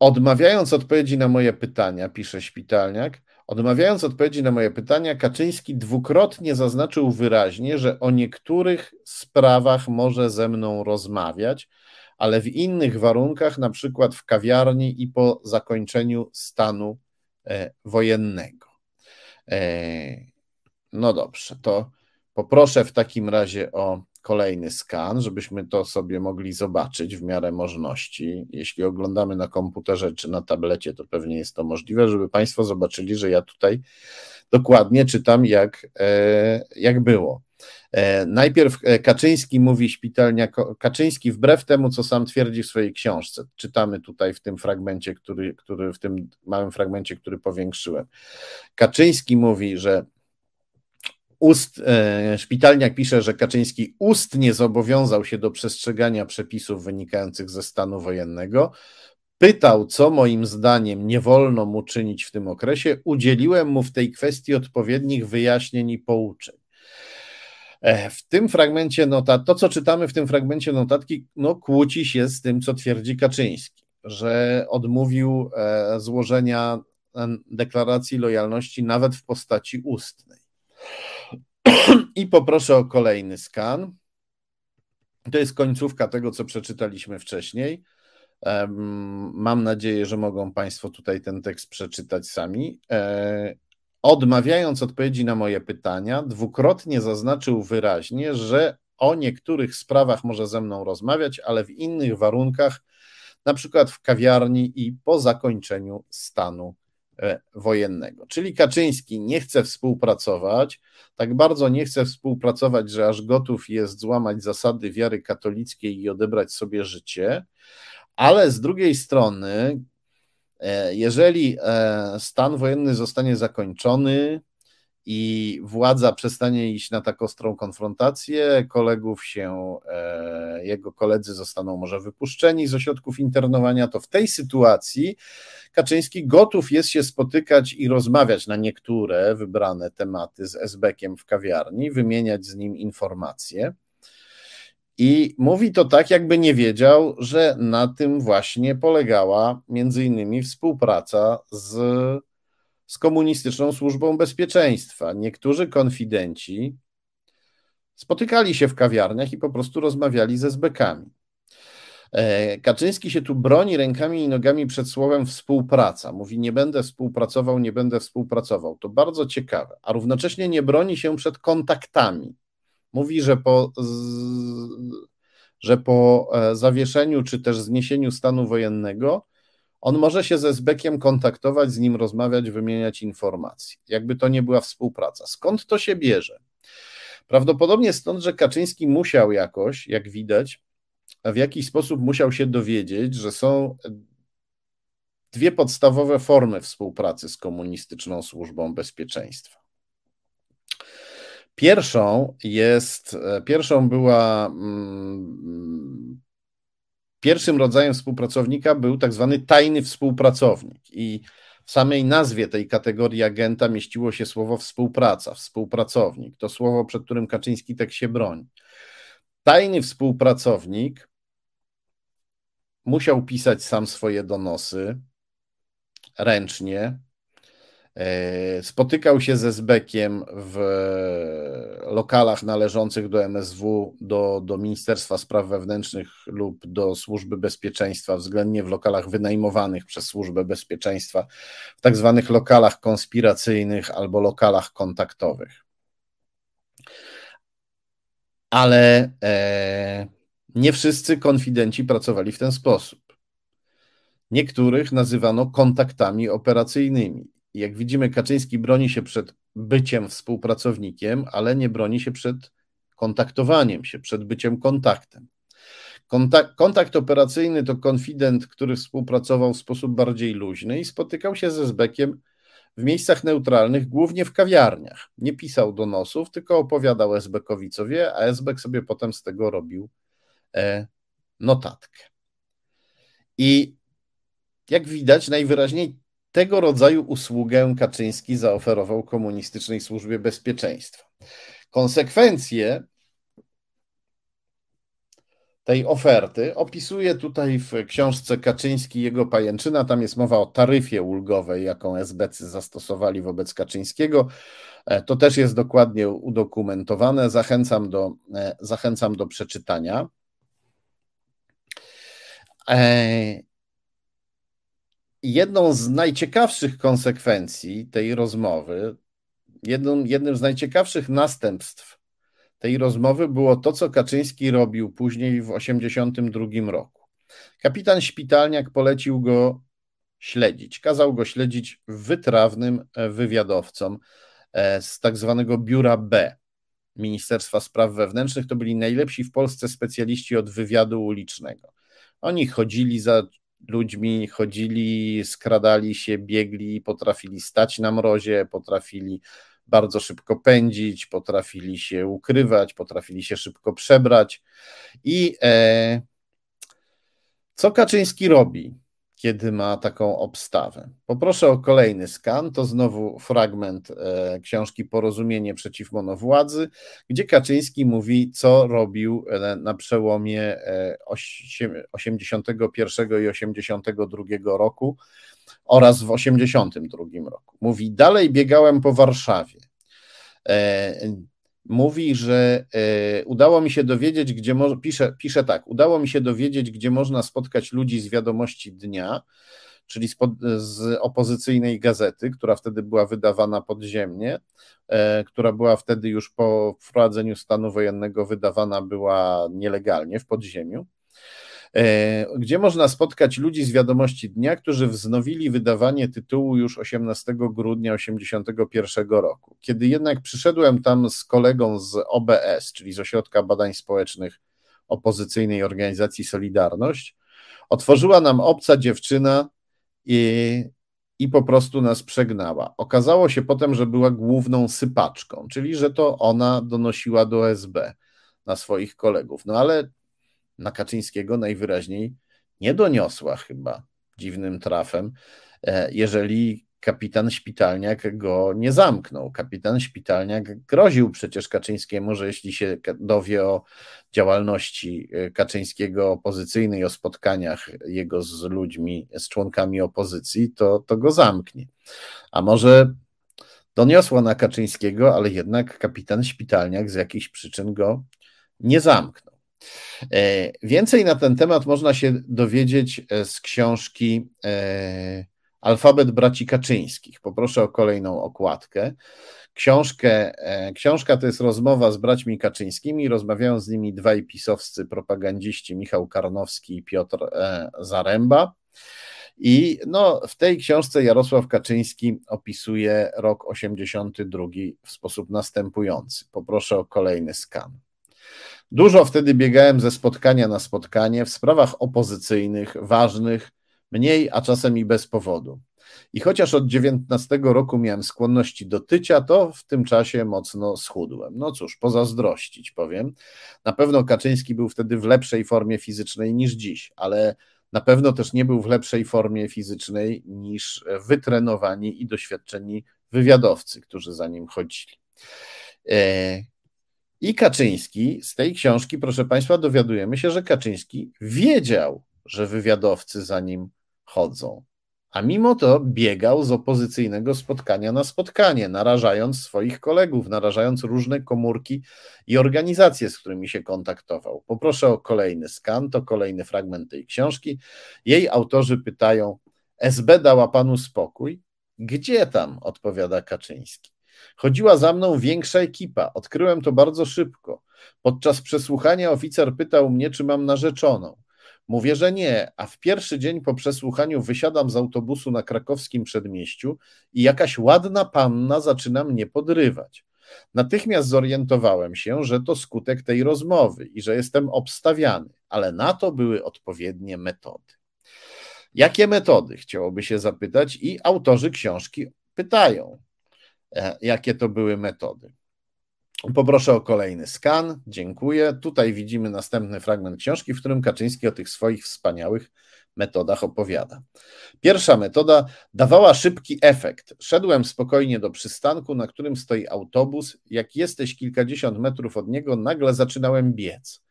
odmawiając odpowiedzi na moje pytania, pisze Szpitalniak, odmawiając odpowiedzi na moje pytania, Kaczyński dwukrotnie zaznaczył wyraźnie, że o niektórych sprawach może ze mną rozmawiać, ale w innych warunkach, na przykład w kawiarni i po zakończeniu stanu e, wojennego. No dobrze, to poproszę w takim razie o kolejny skan, żebyśmy to sobie mogli zobaczyć w miarę możliwości. Jeśli oglądamy na komputerze czy na tablecie, to pewnie jest to możliwe, żeby Państwo zobaczyli, że ja tutaj dokładnie czytam, jak, e, jak było. E, najpierw e, Kaczyński mówi szpitalnia, Kaczyński wbrew temu, co sam twierdzi w swojej książce, czytamy tutaj w tym fragmencie, który, który w tym małym fragmencie, który powiększyłem. Kaczyński mówi, że ust, e, szpitalniak pisze, że Kaczyński ustnie zobowiązał się do przestrzegania przepisów wynikających ze stanu wojennego. Pytał, co moim zdaniem nie wolno mu czynić w tym okresie. Udzieliłem mu w tej kwestii odpowiednich wyjaśnień i pouczeń. E, w tym fragmencie notat, to co czytamy w tym fragmencie notatki, no, kłóci się z tym, co twierdzi Kaczyński, że odmówił e, złożenia deklaracji lojalności nawet w postaci ustnej. I poproszę o kolejny skan. To jest końcówka tego, co przeczytaliśmy wcześniej. Mam nadzieję, że mogą Państwo tutaj ten tekst przeczytać sami. Odmawiając odpowiedzi na moje pytania, dwukrotnie zaznaczył wyraźnie, że o niektórych sprawach może ze mną rozmawiać, ale w innych warunkach, na przykład w kawiarni i po zakończeniu stanu e, wojennego. Czyli Kaczyński nie chce współpracować, tak bardzo nie chce współpracować, że aż gotów jest złamać zasady wiary katolickiej i odebrać sobie życie, ale z drugiej strony E, jeżeli e, stan wojenny zostanie zakończony i władza przestanie iść na tak ostrą konfrontację, kolegów się, e, jego koledzy zostaną może wypuszczeni z ośrodków internowania, to w tej sytuacji Kaczyński gotów jest się spotykać i rozmawiać na niektóre wybrane tematy z Esbekiem w kawiarni, wymieniać z nim informacje. I mówi to tak, jakby nie wiedział, że na tym właśnie polegała między innymi współpraca z, z komunistyczną służbą bezpieczeństwa. Niektórzy konfidenci spotykali się w kawiarniach i po prostu rozmawiali ze zbekami. E, Kaczyński się tu broni rękami i nogami przed słowem współpraca. Mówi: Nie będę współpracował, nie będę współpracował. To bardzo ciekawe, a równocześnie nie broni się przed kontaktami mówi, że po, że po e, zawieszeniu czy też zniesieniu stanu wojennego on może się ze Zbekiem kontaktować, z nim rozmawiać, wymieniać informacje. Jakby to nie była współpraca. Skąd to się bierze? Prawdopodobnie stąd, że Kaczyński musiał jakoś, jak widać, w jakiś sposób musiał się dowiedzieć, że są dwie podstawowe formy współpracy z komunistyczną służbą bezpieczeństwa. Pierwszą jest, pierwszą była, mm, pierwszym rodzajem współpracownika był tak zwany tajny współpracownik i w samej nazwie tej kategorii agenta mieściło się słowo współpraca, współpracownik. To słowo, przed którym Kaczyński tak się broni. Tajny współpracownik musiał pisać sam swoje donosy ręcznie. E, spotykał się ze Zbekiem w lokalach należących do MSW, do, do Ministerstwa Spraw Wewnętrznych lub do Służby Bezpieczeństwa, względnie w lokalach wynajmowanych przez Służbę Bezpieczeństwa, w tak zwanych lokalach konspiracyjnych albo lokalach kontaktowych ale e, nie wszyscy konfidenci pracowali w ten sposób. Niektórych nazywano kontaktami operacyjnymi. Jak widzimy, Kaczyński broni się przed byciem współpracownikiem, ale nie broni się przed kontaktowaniem się, przed byciem kontaktem. Kontakt, kontakt operacyjny to konfident, który współpracował w sposób bardziej luźny i spotykał się ze Zbekiem w miejscach neutralnych, głównie w kawiarniach. Nie pisał donosów, tylko opowiadał Esbekowi, co wie, a Esbek sobie potem z tego robił e, notatkę. I jak widać, najwyraźniej tego rodzaju usługę Kaczyński zaoferował komunistycznej służbie bezpieczeństwa. Konsekwencje tej oferty opisuje tutaj w książce Kaczyński jego pajęczyna. Tam jest mowa o taryfie ulgowej, jaką SBC zastosowali wobec Kaczyńskiego. E, to też jest dokładnie udokumentowane. Zachęcam do, e, zachęcam do przeczytania. E, jedną z najciekawszych konsekwencji tej rozmowy, jednym, z najciekawszych następstw tej rozmowy było to, co Kaczyński robił później w 1982 roku. Kapitan Szpitalniak polecił go śledzić, kazał go śledzić wytrawnym e, wywiadowcom e, z tak zwanego biura B Ministerstwa Spraw Wewnętrznych. To byli najlepsi w Polsce specjaliści od wywiadu ulicznego. Oni chodzili za ludźmi, chodzili, skradali się, biegli, potrafili stać na mrozie, potrafili bardzo szybko pędzić, potrafili się ukrywać, potrafili się szybko przebrać. I e, co Kaczyński robi, kiedy ma taką obstawę? Poproszę o kolejny skan. To znowu fragment e, książki Porozumienie przeciw monowładzy, gdzie Kaczyński mówi, co robił e, na przełomie e, 81 i 82 roku oraz w 1982 roku. Mówi, dalej biegałem po Warszawie. Mówi, że e, udało mi się dowiedzieć, gdzie mo- pisze, pisze tak, udało mi się dowiedzieć, gdzie można spotkać ludzi z wiadomości dnia, czyli z, pod, z opozycyjnej gazety, która wtedy była wydawana podziemnie, e, która była wtedy już po wprowadzeniu stanu wojennego wydawana była nielegalnie w podziemiu. E, gdzie można spotkać ludzi z wiadomości dnia, którzy wznowili wydawanie tytułu już 18 grudnia 1981 roku. Kiedy jednak przyszedłem tam z kolegą z OBS, czyli z Ośrodka Badań Społecznych opozycyjnej organizacji Solidarność, otworzyła nam obca dziewczyna i, i po prostu nas przegnała. Okazało się potem, że była główną sypaczką, czyli że to ona donosiła do SB na swoich kolegów. No ale na Kaczyńskiego najwyraźniej nie doniosła chyba dziwnym trafem, e, jeżeli kapitan Szpitalniak go nie zamknął. Kapitan Szpitalniak groził przecież Kaczyńskiemu, że jeśli się dowie o działalności e, Kaczyńskiego opozycyjnej, o spotkaniach jego z ludźmi, z członkami opozycji, to, to go zamknie. A może doniosła na Kaczyńskiego, ale jednak kapitan Szpitalniak z jakichś przyczyn go nie zamknął. E, więcej na ten temat można się dowiedzieć e, z książki e, Alfabet Braci Kaczyńskich. Poproszę o kolejną okładkę. Książkę, książka to jest rozmowa z braćmi Kaczyńskimi. Rozmawiają z nimi dwaj pisowscy propagandziści, Michał Karnowski i Piotr Zaręba. I no, w tej książce Jarosław Kaczyński opisuje rok 82 w sposób następujący. Poproszę o kolejny skan. Dużo wtedy biegałem ze spotkania na spotkanie w sprawach opozycyjnych, ważnych, mniej, a czasem i bez powodu. I chociaż od 19 roku miałem skłonności do tycia, to w tym czasie mocno schudłem. No cóż, pozazdrościć powiem. Na pewno Kaczyński był wtedy w lepszej formie fizycznej niż dziś, ale na pewno też nie był w lepszej formie fizycznej niż wytrenowani i doświadczeni wywiadowcy, którzy za nim chodzili. I Kaczyński, z tej książki, proszę Państwa, dowiadujemy się, że Kaczyński wiedział, że wywiadowcy za nim chodzą. A mimo to biegał z opozycyjnego spotkania na spotkanie, narażając swoich kolegów, narażając różne komórki i organizacje, z którymi się kontaktował. Poproszę o kolejny skan, to kolejny fragment tej książki. Jej autorzy pytają: SB dała panu spokój? Gdzie tam? odpowiada Kaczyński. Chodziła za mną większa ekipa. Odkryłem to bardzo szybko. Podczas przesłuchania oficer pytał mnie, czy mam narzeczoną. Mówię, że nie, a w pierwszy dzień po przesłuchaniu wysiadam z autobusu na krakowskim przedmieściu i jakaś ładna panna zaczyna mnie podrywać. Natychmiast zorientowałem się, że to skutek tej rozmowy i że jestem obstawiany, ale na to były odpowiednie metody. Jakie metody? Chciałoby się zapytać, i autorzy książki pytają, jakie to były metody. Poproszę o kolejny skan. Dziękuję. Tutaj widzimy następny fragment książki, w którym Kaczyński o tych swoich wspaniałych metodach opowiada. Pierwsza metoda dawała szybki efekt. Szedłem spokojnie do przystanku, na którym stoi autobus. Jak jesteś kilkadziesiąt metrów od niego, nagle zaczynałem biec.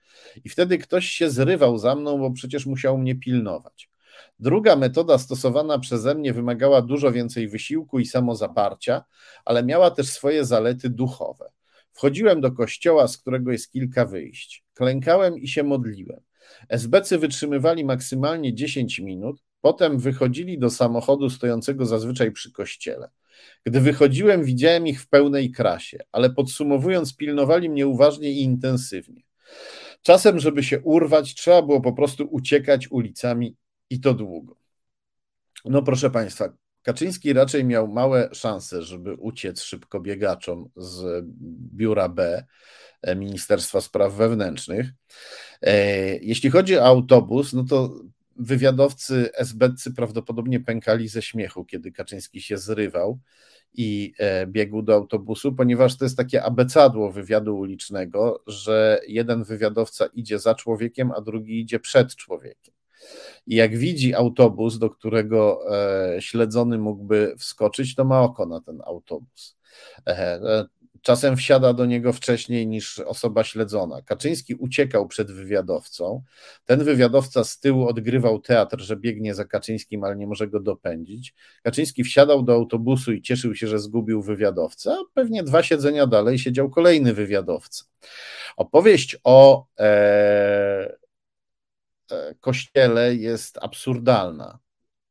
I wtedy ktoś się zrywał za mną, bo przecież musiał mnie pilnować. Druga metoda stosowana przeze mnie wymagała dużo więcej wysiłku i samozaparcia, ale miała też swoje zalety duchowe. Wchodziłem do kościoła, z którego jest kilka wyjść. Klękałem i się modliłem. SBcy wytrzymywali maksymalnie 10 minut, potem wychodzili do samochodu stojącego zazwyczaj przy kościele. Gdy wychodziłem, widziałem ich w pełnej krasie, ale podsumowując, pilnowali mnie uważnie i intensywnie. Czasem, żeby się urwać, trzeba było po prostu uciekać ulicami i to długo. No proszę Państwa, Kaczyński raczej miał małe szanse, żeby uciec szybko biegaczom z biura B e, Ministerstwa Spraw Wewnętrznych. E, jeśli chodzi o autobus, no to wywiadowcy SBC prawdopodobnie pękali ze śmiechu, kiedy Kaczyński się zrywał i e, biegł do autobusu, ponieważ to jest takie abecadło wywiadu ulicznego, że jeden wywiadowca idzie za człowiekiem, a drugi idzie przed człowiekiem i jak widzi autobus, do którego e, śledzony mógłby wskoczyć, to ma oko na ten autobus. E, e, czasem wsiada do niego wcześniej niż osoba śledzona. Kaczyński uciekał przed wywiadowcą. Ten wywiadowca z tyłu odgrywał teatr, że biegnie za Kaczyńskim, ale nie może go dopędzić. Kaczyński wsiadał do autobusu i cieszył się, że zgubił wywiadowcę, pewnie dwa siedzenia dalej siedział kolejny wywiadowca. Opowieść o E, kościele jest absurdalna.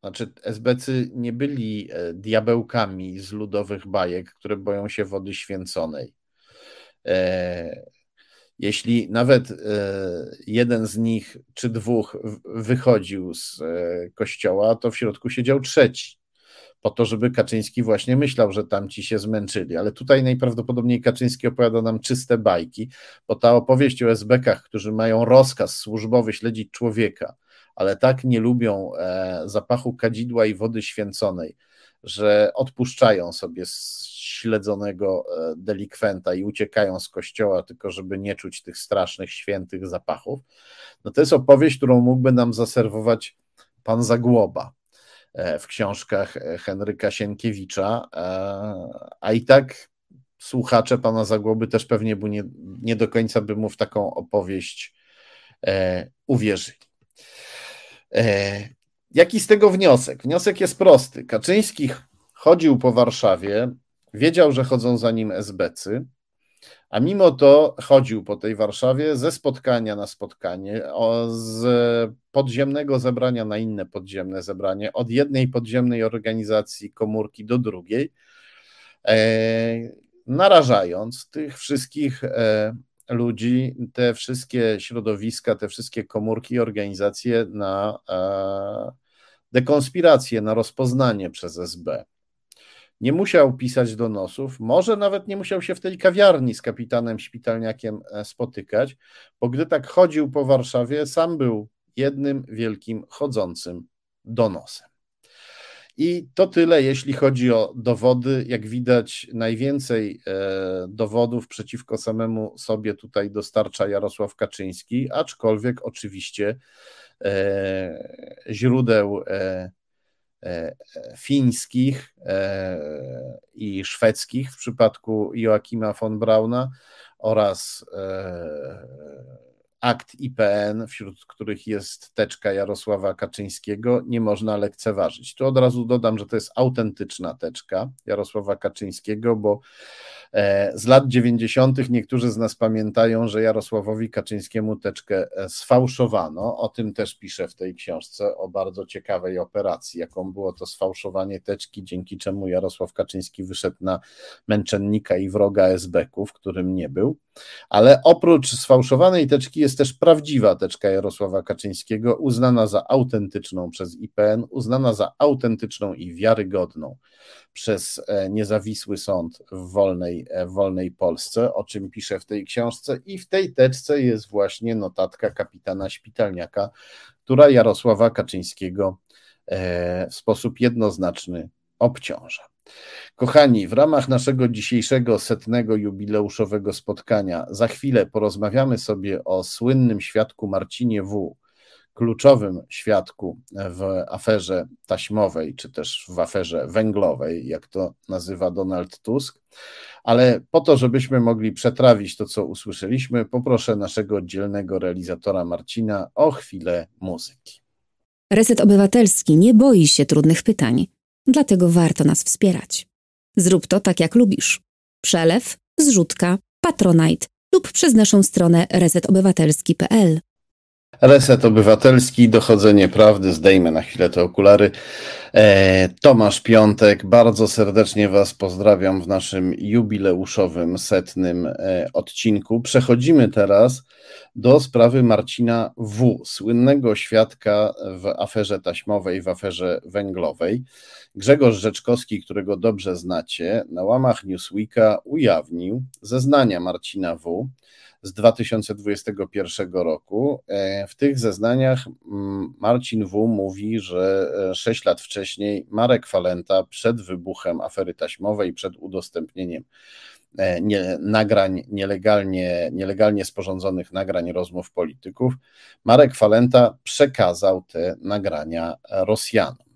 Znaczy, SBcy nie byli e, diabełkami z ludowych bajek, które boją się wody święconej. E, jeśli nawet jeden z nich czy dwóch wychodził z kościoła, to w środku siedział trzeci po to, żeby Kaczyński właśnie myślał, że tamci się zmęczyli. Ale tutaj najprawdopodobniej Kaczyński opowiada nam czyste bajki, bo ta opowieść o SB-kach, którzy mają rozkaz służbowy śledzić człowieka, ale tak nie lubią e, zapachu kadzidła i wody święconej, że odpuszczają sobie śledzonego e, delikwenta i uciekają z kościoła, tylko żeby nie czuć tych strasznych, świętych zapachów. No to jest opowieść, którą mógłby nam zaserwować pan Zagłoba w książkach e, Henryka Sienkiewicza, e, a i tak słuchacze pana Zagłoby też pewnie by nie, nie do końca by mu w taką opowieść uwierzyli. Jaki z tego wniosek? Wniosek jest prosty. Kaczyński chodził po Warszawie, wiedział, że chodzą za nim SBcy, a mimo to chodził po tej Warszawie ze spotkania na spotkanie, z podziemnego zebrania na inne podziemne zebranie, od jednej podziemnej organizacji komórki do drugiej, e, narażając tych wszystkich e, ludzi, te wszystkie środowiska, te wszystkie komórki organizacje na e, dekonspirację, na rozpoznanie przez SB. Nie musiał pisać donosów, może nawet nie musiał się w tej kawiarni z kapitanem Śpitalniakiem e, spotykać, bo gdy tak chodził po Warszawie, sam był jednym wielkim chodzącym donosem. I to tyle, jeśli chodzi o dowody. Jak widać, najwięcej e, dowodów przeciwko samemu sobie tutaj dostarcza Jarosław Kaczyński, aczkolwiek oczywiście e, źródeł fińskich e, i szwedzkich w przypadku Joachima von Brauna oraz e, akt IPN, wśród których jest teczka Jarosława Kaczyńskiego, nie można lekceważyć. Tu od razu dodam, że to jest autentyczna teczka Jarosława Kaczyńskiego, bo E, z lat 90. niektórzy z nas pamiętają, że Jarosławowi Kaczyńskiemu teczkę e, sfałszowano. O tym też piszę w tej książce, o bardzo ciekawej operacji, jaką było to sfałszowanie teczki, dzięki czemu Jarosław Kaczyński wyszedł na męczennika i wroga SB-ków, którym nie był. Ale oprócz sfałszowanej teczki jest też prawdziwa teczka Jarosława Kaczyńskiego, uznana za autentyczną przez IPN, uznana za autentyczną i wiarygodną przez e, niezawisły sąd w wolnej, e, w wolnej Polsce, o czym piszę w tej książce. I w tej teczce jest właśnie notatka kapitana Śpitalniaka, która Jarosława Kaczyńskiego e, w sposób jednoznaczny obciąża. Kochani, w ramach naszego dzisiejszego setnego jubileuszowego spotkania za chwilę porozmawiamy sobie o słynnym świadku Marcinie W., kluczowym świadku w aferze taśmowej, czy też w aferze węglowej, jak to nazywa Donald Tusk. Ale po to, żebyśmy mogli przetrawić to, co usłyszeliśmy, poproszę naszego dzielnego realizatora Marcina o chwilę muzyki. Reset Obywatelski nie boi się trudnych pytań, dlatego warto nas wspierać. Zrób to tak, jak lubisz. Przelew, zrzutka, patronite lub przez naszą stronę resetobywatelski.pl. Reset Obywatelski, Dochodzenie Prawdy, zdejmę na chwilę te okulary. E, Tomasz Piątek, bardzo serdecznie Was pozdrawiam w naszym jubileuszowym, setnym e, odcinku. Przechodzimy teraz do sprawy Marcina W., słynnego świadka w aferze taśmowej, w aferze węglowej. Grzegorz Rzeczkowski, którego dobrze znacie, na łamach Newsweeka ujawnił zeznania Marcina W., z 2021 roku. E, w tych zeznaniach mm, Marcin W. mówi, że 6 e, lat wcześniej Marek Falenta przed wybuchem afery taśmowej, przed udostępnieniem e, nie, nagrań nielegalnie, nielegalnie sporządzonych nagrań rozmów polityków, Marek Falenta przekazał te nagrania Rosjanom.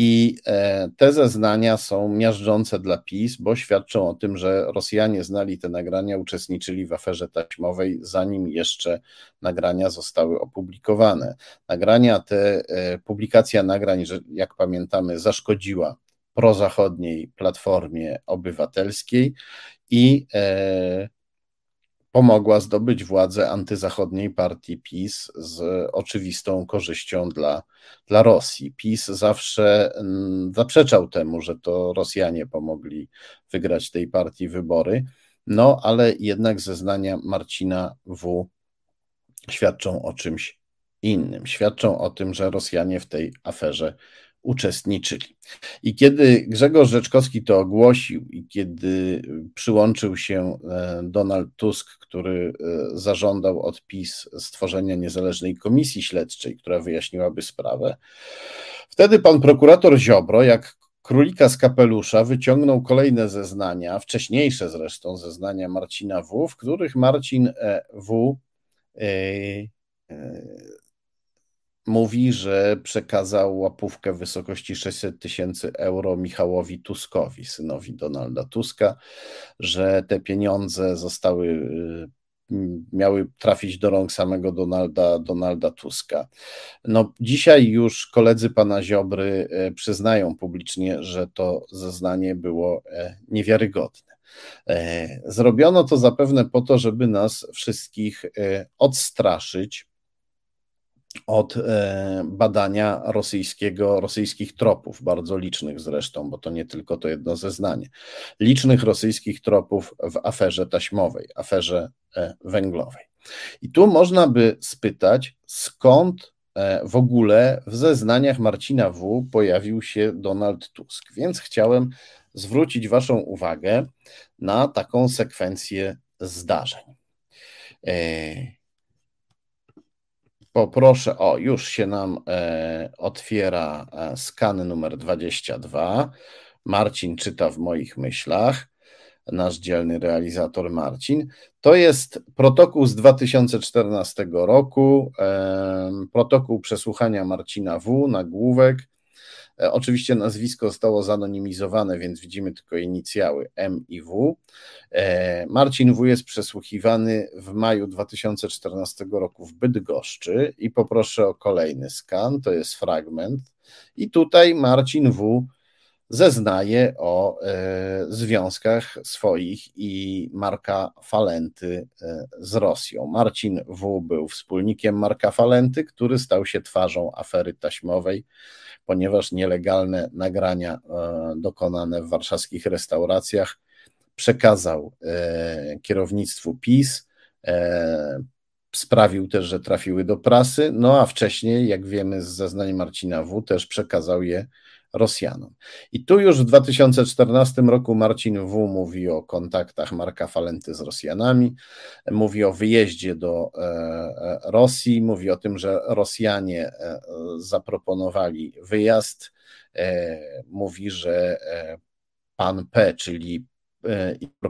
I e, te zeznania są miażdżące dla PiS, bo świadczą o tym, że Rosjanie znali te nagrania, uczestniczyli w aferze taśmowej, zanim jeszcze nagrania zostały opublikowane. Nagrania te, e, publikacja nagrań, jak pamiętamy, zaszkodziła prozachodniej platformie obywatelskiej i e, pomogła zdobyć władzę antyzachodniej partii PiS z oczywistą korzyścią dla, dla Rosji. PiS zawsze mm, zaprzeczał temu, że to Rosjanie pomogli wygrać tej partii wybory, no ale jednak zeznania Marcina W. świadczą o czymś innym. Świadczą o tym, że Rosjanie w tej aferze uczestniczyli. I kiedy Grzegorz Rzeczkowski to ogłosił i kiedy przyłączył się e, Donald Tusk, który e, zażądał od PiS stworzenia niezależnej komisji śledczej, która wyjaśniłaby sprawę, wtedy pan prokurator Ziobro, jak królika z kapelusza, wyciągnął kolejne zeznania, wcześniejsze zresztą zeznania Marcina W., w których Marcin e, W mówi, że przekazał łapówkę w wysokości 600 tysięcy euro Michałowi Tuskowi, synowi Donalda Tuska, że te pieniądze zostały y, miały trafić do rąk samego Donalda, Donalda Tuska. No, dzisiaj już koledzy pana Ziobry y, przyznają publicznie, że to zeznanie było e, niewiarygodne. E, zrobiono to zapewne po to, żeby nas wszystkich e, odstraszyć od e, badania rosyjskiego, rosyjskich tropów, bardzo licznych zresztą, bo to nie tylko to jedno zeznanie, licznych rosyjskich tropów w aferze taśmowej, aferze e, węglowej. I tu można by spytać, skąd e, w ogóle w zeznaniach Marcina W. pojawił się Donald Tusk. Więc chciałem zwrócić Waszą uwagę na taką sekwencję zdarzeń. Poproszę, o, już się nam otwiera skan numer 22. Marcin czyta w moich myślach nasz dzielny realizator Marcin. To jest protokół z 2014 roku, protokół przesłuchania Marcina W. Nagłówek. E, oczywiście nazwisko zostało zanonimizowane, więc widzimy tylko inicjały M i W. E, Marcin W. jest przesłuchiwany w maju 2014 roku w Bydgoszczy i poproszę o kolejny skan, to jest fragment. I tutaj Marcin W zeznaje o e, związkach swoich i Marka Falenty e, z Rosją. Marcin W. był wspólnikiem Marka Falenty, który stał się twarzą afery taśmowej, ponieważ nielegalne nagrania e, dokonane w warszawskich restauracjach przekazał kierownictwu PiS. Sprawił też, że trafiły do prasy, no a wcześniej, jak wiemy z zeznań Marcina W., też przekazał je Rosjanom. I tu już w 2014 roku Marcin W. mówi o kontaktach Marka Falenty z Rosjanami, mówi o wyjeździe do e, e, Rosji, mówi o tym, że Rosjanie e, zaproponowali wyjazd, mówi, że pan P., czyli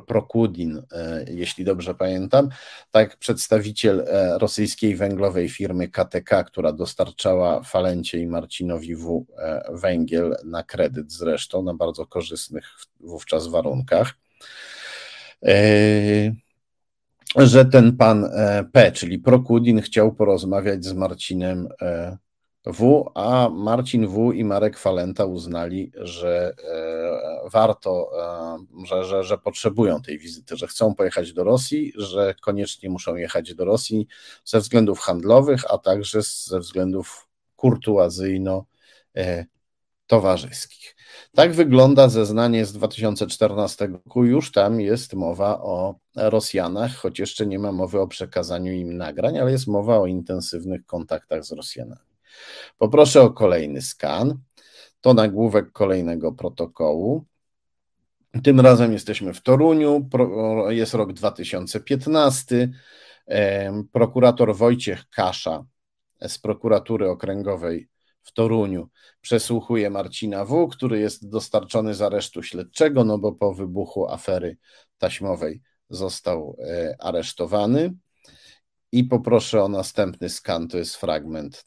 Prokudin, e, jeśli dobrze pamiętam, tak przedstawiciel e, rosyjskiej węglowej firmy KTK, która dostarczała Falencie i Marcinowi W e, węgiel na kredyt zresztą, na bardzo korzystnych wówczas warunkach, że ten pan P, czyli Prokudin, chciał porozmawiać z Marcinem w, a Marcin W i Marek Falenta uznali, że e, warto, e, że, że, że potrzebują tej wizyty, że chcą pojechać do Rosji, że koniecznie muszą jechać do Rosji ze względów handlowych, a także ze względów kurtuazyjno e. Tak wygląda zeznanie z 2014 roku. Już tam jest mowa o Rosjanach, choć jeszcze nie ma mowy o przekazaniu im nagrań, ale jest mowa o intensywnych kontaktach z Rosjanami. Poproszę o kolejny skan. To nagłówek kolejnego protokołu. Tym razem jesteśmy w Toruniu, jest rok 2015. Prokurator Wojciech Kasza z prokuratury okręgowej w Toruniu przesłuchuje Marcina W., który jest dostarczony z aresztu śledczego, no bo po wybuchu afery taśmowej został e, aresztowany. I poproszę o następny skan, to jest fragment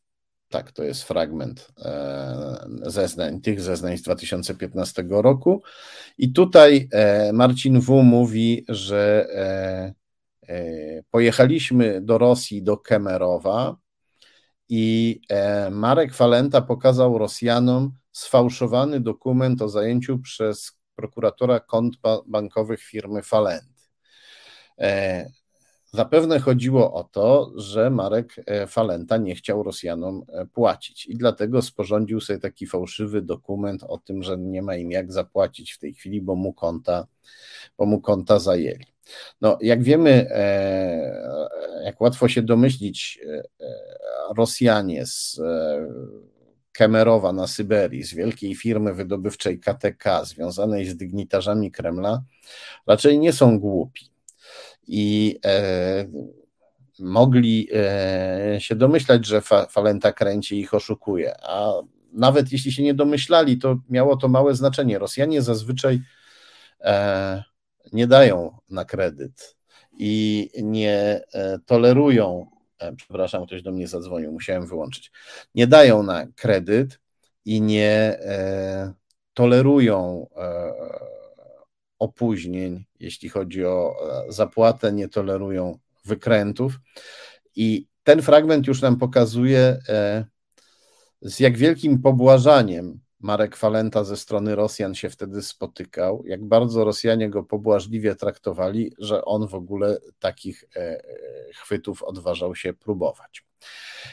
tak, to jest fragment e, zeznań, tych zeznań z 2015 roku. I tutaj e, Marcin W. mówi, że e, pojechaliśmy do Rosji, do Kemerowa i Marek Falenta pokazał Rosjanom sfałszowany dokument o zajęciu przez prokuratora kont bankowych firmy Falent. Zapewne chodziło o to, że Marek e, Falenta nie chciał Rosjanom e, płacić i dlatego sporządził sobie taki fałszywy dokument o tym, że nie ma im jak zapłacić w tej chwili, bo mu konta, bo mu konta zajęli. No, jak wiemy, e, jak łatwo się domyślić, Rosjanie z Kemerowa na Syberii, z wielkiej firmy wydobywczej KTK, związanej z dygnitarzami Kremla, raczej nie są głupi i e, mogli e, się domyślać, że Falenta kręci ich oszukuje, a nawet jeśli się nie domyślali, to miało to małe znaczenie. Rosjanie zazwyczaj e, nie dają na kredyt i nie tolerują, przepraszam, ktoś do mnie zadzwonił, musiałem wyłączyć, nie dają na kredyt i nie tolerują opóźnień, jeśli chodzi o e, zapłatę, nie tolerują wykrętów. I ten fragment już nam pokazuje, e, z jak wielkim pobłażaniem Marek Falenta ze strony Rosjan się wtedy spotykał, jak bardzo Rosjanie go pobłażliwie traktowali, że on w ogóle takich e, chwytów odważał się próbować.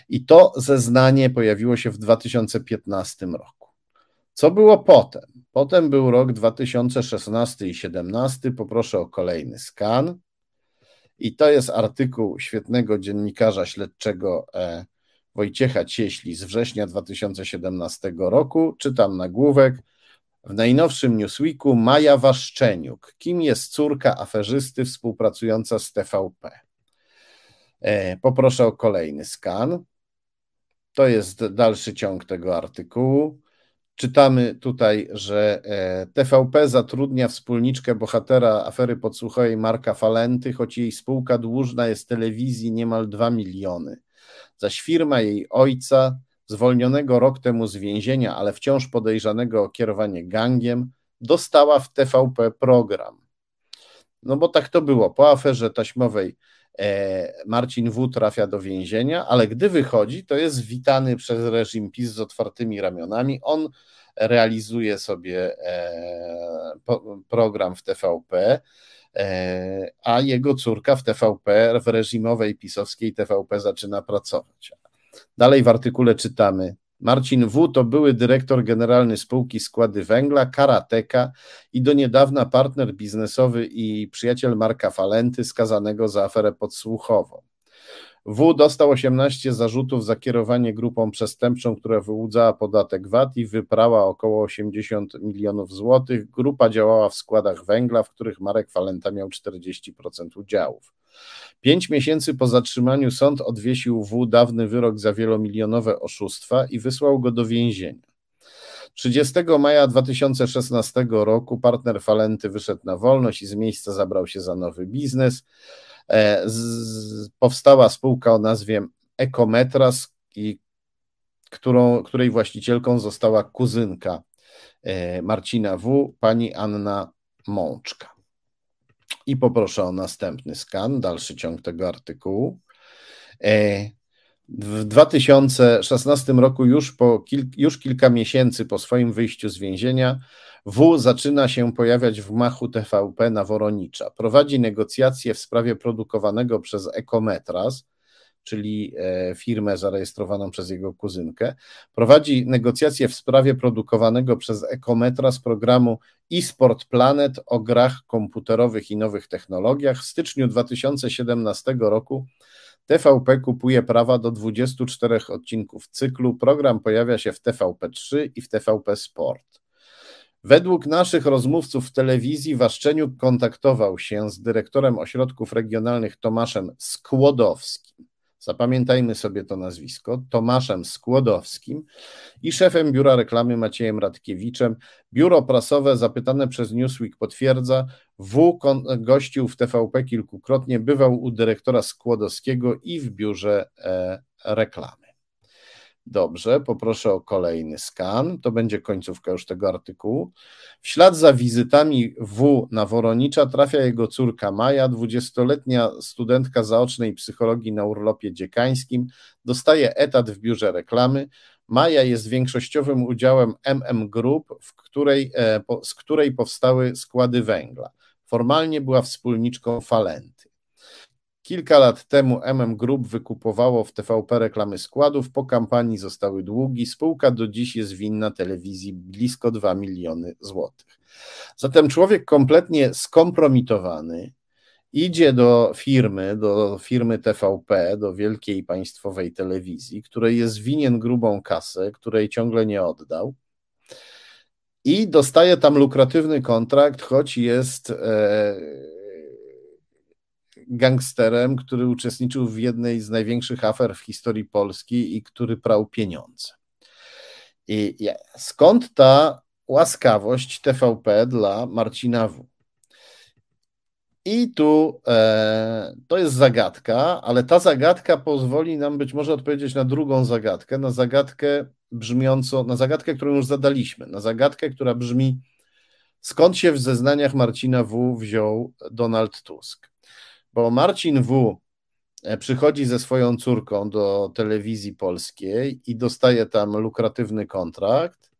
I to zeznanie pojawiło się w 2015 roku. Co było potem? Potem był rok 2016 i 2017. Poproszę o kolejny skan. I to jest artykuł świetnego dziennikarza śledczego e, Wojciecha Cieśli z września 2017 roku. Czytam nagłówek. W najnowszym Newsweeku Maja Waszczeniuk. Kim jest córka aferzysty współpracująca z TVP? E, poproszę o kolejny skan. To jest dalszy ciąg tego artykułu. Czytamy tutaj, że TVP zatrudnia wspólniczkę bohatera afery podsłuchowej Marka Falenty, choć jej spółka dłużna jest telewizji niemal 2 miliony. Zaś firma jej ojca, zwolnionego rok temu z więzienia, ale wciąż podejrzanego o kierowanie gangiem, dostała w TVP program. No bo tak to było. Po aferze taśmowej E, Marcin W. trafia do więzienia, ale gdy wychodzi, to jest witany przez reżim PiS z otwartymi ramionami. On realizuje sobie e, program w TVP, e, a jego córka w TVP, w reżimowej pisowskiej TVP zaczyna pracować. Dalej w artykule czytamy, Marcin W. to były dyrektor generalny spółki Składy Węgla, karateka i do niedawna partner biznesowy i przyjaciel Marka Falenty, skazanego za aferę podsłuchową. W dostał 18 zarzutów za kierowanie grupą przestępczą, która wyłudzała podatek VAT i wyprała około 80 milionów złotych. Grupa działała w składach węgla, w których Marek Falenta miał 40% udziałów. Pięć miesięcy po zatrzymaniu sąd odwiesił W dawny wyrok za wielomilionowe oszustwa i wysłał go do więzienia. 30 maja 2016 roku partner Falenty wyszedł na wolność i z miejsca zabrał się za nowy biznes. E, powstała spółka o nazwie Ekometras, i której właścicielką została kuzynka e, Marcina W., pani Anna Mączka. I poproszę o następny skan, dalszy ciąg tego artykułu. E, w 2016 roku, już, po już kilka miesięcy po swoim wyjściu z więzienia, W zaczyna się pojawiać w machu TVP na Woronicza. Prowadzi negocjacje w sprawie produkowanego przez Ekometras, czyli e, firmę zarejestrowaną przez jego kuzynkę. Prowadzi negocjacje w sprawie produkowanego przez Ekometra z programu eSport Planet o grach komputerowych i nowych technologiach. W styczniu 2017 roku TVP kupuje prawa do 24 odcinków cyklu. Program pojawia się w TVP3 i w TVP Sport. Według naszych rozmówców w telewizji Waszczeniuk kontaktował się z dyrektorem ośrodków regionalnych Tomaszem Skłodowskim zapamiętajmy sobie to nazwisko, Tomaszem Skłodowskim i szefem biura reklamy Maciejem Radkiewiczem. Biuro prasowe zapytane przez Newsweek potwierdza, W gościł w TVP kilkukrotnie, bywał u dyrektora Skłodowskiego i w biurze e, reklamy. Dobrze, poproszę o kolejny skan. To będzie końcówka już tego artykułu. W ślad za wizytami W na Woronicza trafia jego córka Maja, 20-letnia studentka zaocznej psychologii na urlopie dziekańskim. Dostaje etat w biurze reklamy. Maja jest większościowym udziałem MM Group, w której, e, z której powstały składy węgla. Formalnie była wspólniczką Falenty. Kilka lat temu MM Group wykupowało w TVP reklamy składów, po kampanii zostały długi, spółka do dziś jest winna telewizji blisko 2 miliony złotych. Zatem człowiek kompletnie skompromitowany idzie do firmy, do firmy TVP, do wielkiej państwowej telewizji, której jest winien grubą kasę, której ciągle nie oddał i dostaje tam lukratywny kontrakt, choć jest... E, gangsterem, który uczestniczył w jednej z największych afer w historii Polski i który prał pieniądze. I skąd ta łaskawość TVP dla Marcina W? I tu e, to jest zagadka, ale ta zagadka pozwoli nam być może odpowiedzieć na drugą zagadkę, na zagadkę brzmiącą, na zagadkę, którą już zadaliśmy, na zagadkę, która brzmi, skąd się w zeznaniach Marcina W wziął Donald Tusk bo Marcin W. E, przychodzi ze swoją córką do telewizji polskiej i dostaje tam lukratywny kontrakt.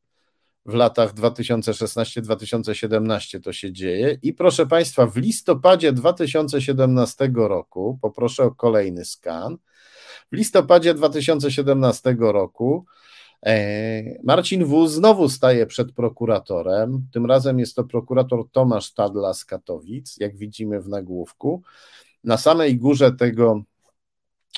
W latach 2016-2017 to się dzieje. I proszę Państwa, w listopadzie 2017 roku, poproszę o kolejny skan. W listopadzie 2017 roku e, Marcin W. znowu staje przed prokuratorem. Tym razem jest to prokurator Tomasz Tadla z Katowic, jak widzimy w nagłówku. Na samej górze tego,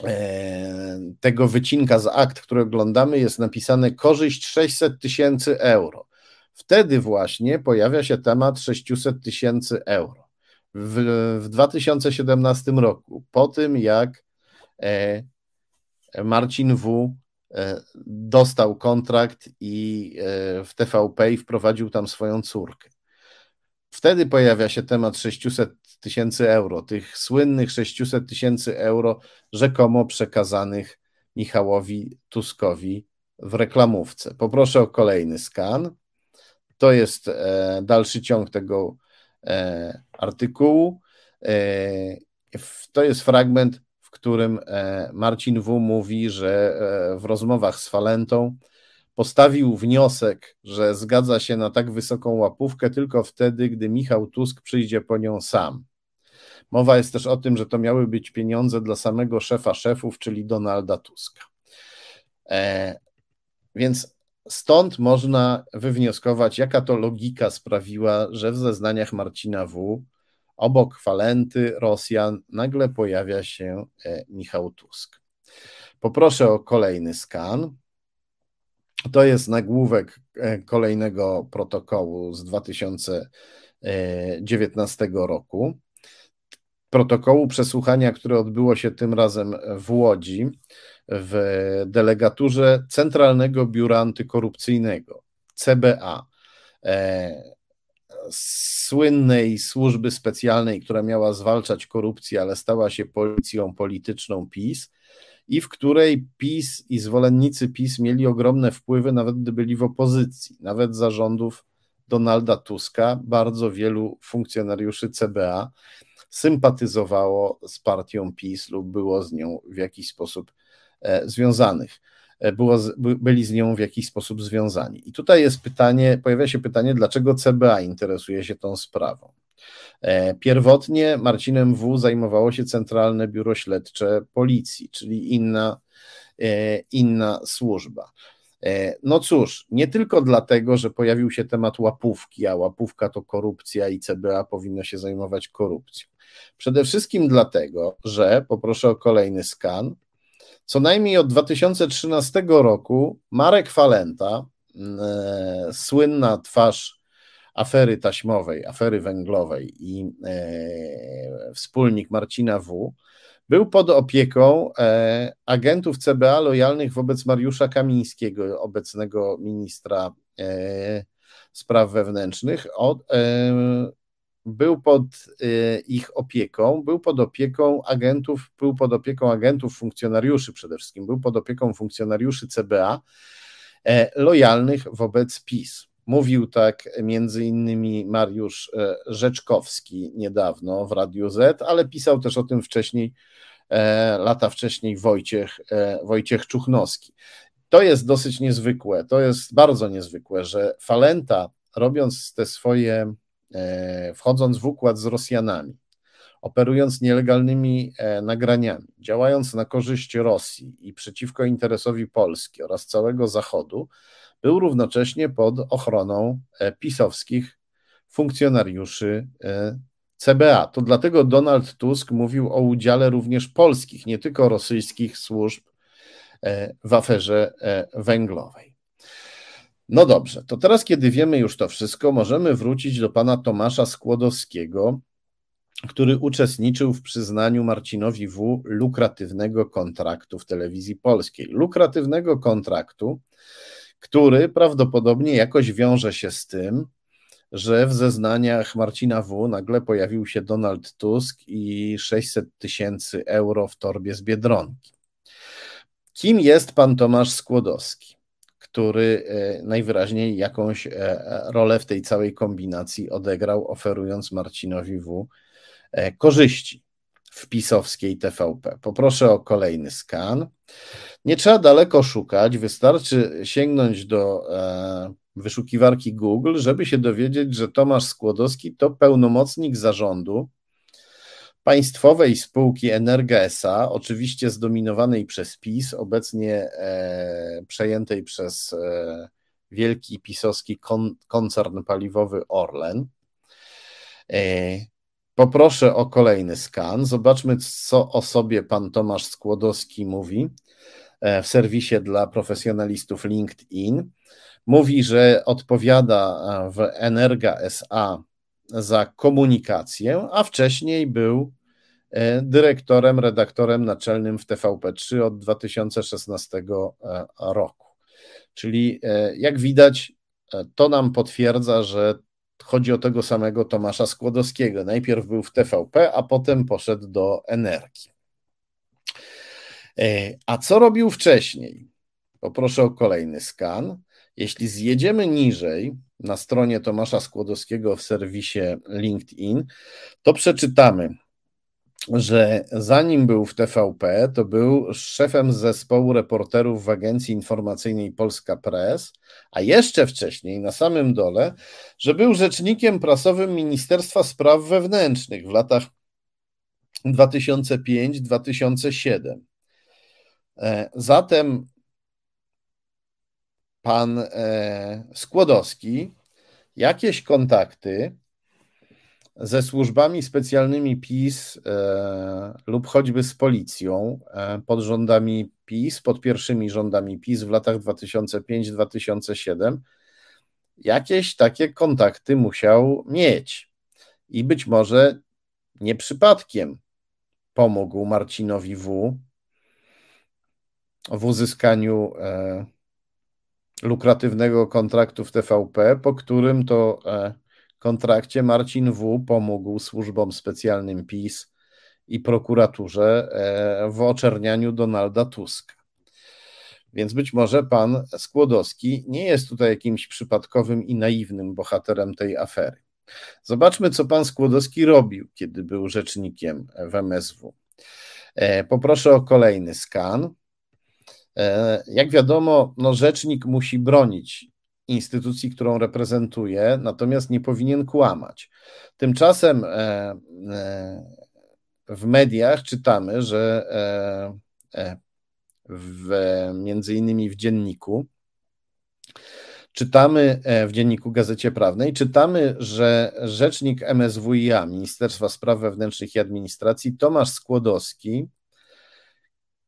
e, tego wycinka z akt, który oglądamy, jest napisane korzyść 600 tysięcy euro. Wtedy właśnie pojawia się temat 600 tysięcy euro. W, w 2017 roku, po tym jak e, Marcin W. E, dostał kontrakt i w TVP i wprowadził tam swoją córkę. Wtedy pojawia się temat 600 tysięcy euro, tych słynnych 600 tysięcy euro rzekomo przekazanych Michałowi Tuskowi w reklamówce. Poproszę o kolejny skan. To jest e, dalszy ciąg tego e, artykułu. E, to jest fragment, w którym e, Marcin W. mówi, że e, w rozmowach z Falentą postawił wniosek, że zgadza się na tak wysoką łapówkę tylko wtedy, gdy Michał Tusk przyjdzie po nią sam. Mowa jest też o tym, że to miały być pieniądze dla samego szefa szefów, czyli Donalda Tuska. E, więc stąd można wywnioskować, jaka to logika sprawiła, że w zeznaniach Marcina W. obok Falenty, Rosjan, nagle pojawia się e, Michał Tusk. Poproszę o kolejny skan. To jest nagłówek e, kolejnego protokołu z 2019 roku. Protokołu przesłuchania, które odbyło się tym razem w Łodzi w delegaturze Centralnego Biura Antykorupcyjnego CBA. E, słynnej służby specjalnej, która miała zwalczać korupcję, ale stała się policją polityczną PiS i w której PiS i zwolennicy PiS mieli ogromne wpływy, nawet gdy byli w opozycji, nawet zarządów Donalda Tuska, bardzo wielu funkcjonariuszy CBA sympatyzowało z partią PiS lub było z nią w jakiś sposób e, związanych. E, było, byli z nią w jakiś sposób związani. I tutaj jest pytanie, pojawia się pytanie, dlaczego CBA interesuje się tą sprawą. E, pierwotnie Marcinem W. zajmowało się Centralne Biuro Śledcze Policji, czyli inna, e, inna służba. E, no cóż, nie tylko dlatego, że pojawił się temat łapówki, a łapówka to korupcja i CBA powinno się zajmować korupcją. Przede wszystkim dlatego, że, poproszę o kolejny skan, co najmniej od 2013 roku Marek Falenta, słynna twarz afery taśmowej, afery węglowej i e, wspólnik Marcina W. był pod opieką e, agentów CBA lojalnych wobec Mariusza Kamińskiego, obecnego ministra e, spraw wewnętrznych. Od, e, był pod e, ich opieką, był pod opieką agentów, był pod opieką agentów, funkcjonariuszy przede wszystkim, był pod opieką funkcjonariuszy CBA e, lojalnych wobec PiS. Mówił tak między innymi Mariusz e, Rzeczkowski niedawno w Radiu Z, ale pisał też o tym wcześniej, e, lata wcześniej Wojciech, e, Wojciech Czuchnowski. To jest dosyć niezwykłe, to jest bardzo niezwykłe, że Falenta robiąc te swoje, wchodząc w układ z Rosjanami, operując nielegalnymi nagraniami, działając na korzyść Rosji i przeciwko interesowi Polski oraz całego Zachodu, był równocześnie pod ochroną e, pisowskich funkcjonariuszy e, CBA. To dlatego Donald Tusk mówił o udziale również polskich, nie tylko rosyjskich służb e, w aferze węglowej. No dobrze, to teraz, kiedy wiemy już to wszystko, możemy wrócić do pana Tomasza Skłodowskiego, który uczestniczył w przyznaniu Marcinowi W. lukratywnego kontraktu w telewizji polskiej. Lukratywnego kontraktu, który prawdopodobnie jakoś wiąże się z tym, że w zeznaniach Marcina W. nagle pojawił się Donald Tusk i 600 tysięcy euro w torbie z biedronki. Kim jest pan Tomasz Skłodowski, który e, najwyraźniej jakąś e, rolę w tej całej kombinacji odegrał, oferując Marcinowi W. E, korzyści w pisowskiej TVP? Poproszę o kolejny skan. Nie trzeba daleko szukać, wystarczy sięgnąć do e, wyszukiwarki Google, żeby się dowiedzieć, że Tomasz Skłodowski to pełnomocnik zarządu państwowej spółki Energa SA, oczywiście zdominowanej przez PiS, obecnie e, przejętej przez e, wielki pisowski kon, koncern paliwowy Orlen. E, poproszę o kolejny skan. Zobaczmy, co o sobie pan Tomasz Skłodowski mówi. E, w serwisie dla profesjonalistów LinkedIn. mówi, że odpowiada w Energa SA za komunikację, a wcześniej był e, dyrektorem, redaktorem naczelnym w TVP3 od 2016 e, roku. Czyli e, jak widać, to nam potwierdza, że chodzi o tego samego Tomasza Skłodowskiego. Najpierw był w TVP, a potem poszedł do Energii. A co robił wcześniej? Poproszę o kolejny skan. Jeśli zjedziemy niżej na stronie Tomasza Skłodowskiego w serwisie LinkedIn, to przeczytamy, że zanim był w TVP, to był szefem zespołu reporterów w agencji informacyjnej Polska Press, a jeszcze wcześniej, na samym dole, że był rzecznikiem prasowym Ministerstwa Spraw Wewnętrznych w latach 2005-2007. E, zatem pan e, Skłodowski jakieś kontakty ze służbami specjalnymi PiS e, lub choćby z policją e, pod rządami PiS, pod pierwszymi rządami PiS w latach 2005-2007, jakieś takie kontakty musiał mieć. I być może nie przypadkiem pomógł Marcinowi W. w uzyskaniu e, lukratywnego kontraktu w TVP, po którym to e, kontrakcie Marcin W. pomógł służbom specjalnym PiS i prokuraturze e, w oczernianiu Donalda Tuska. Więc być może pan Skłodowski nie jest tutaj jakimś przypadkowym i naiwnym bohaterem tej afery. Zobaczmy, co pan Skłodowski robił, kiedy był rzecznikiem w MSW. E, poproszę o kolejny skan. E, jak wiadomo, no rzecznik musi bronić instytucji, którą reprezentuje, natomiast nie powinien kłamać. Tymczasem e, e, w mediach czytamy, że w, między innymi w dzienniku, czytamy w dzienniku Gazecie Prawnej, czytamy, że rzecznik MSWiA, Ministerstwa Spraw Wewnętrznych i Administracji, Tomasz Skłodowski,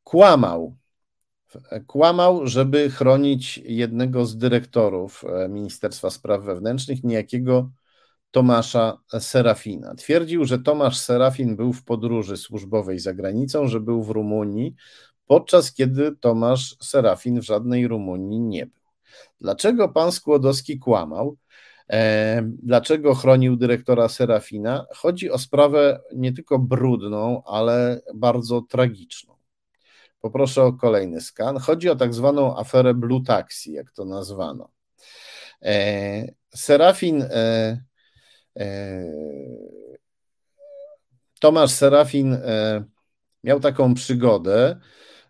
kłamał kłamał, żeby chronić jednego z dyrektorów e, Ministerstwa Spraw Wewnętrznych, niejakiego Tomasza Serafina. Twierdził, że Tomasz Serafin był w podróży służbowej za granicą, że był w Rumunii, podczas kiedy Tomasz Serafin w żadnej Rumunii nie był. Dlaczego pan Skłodowski kłamał? E, dlaczego chronił dyrektora Serafina? Chodzi o sprawę nie tylko brudną, ale bardzo tragiczną. Poproszę o kolejny skan. Chodzi o tak zwaną aferę Blue Taxi, jak to nazwano. E, Serafin, e, e, Tomasz Serafin e, miał taką przygodę,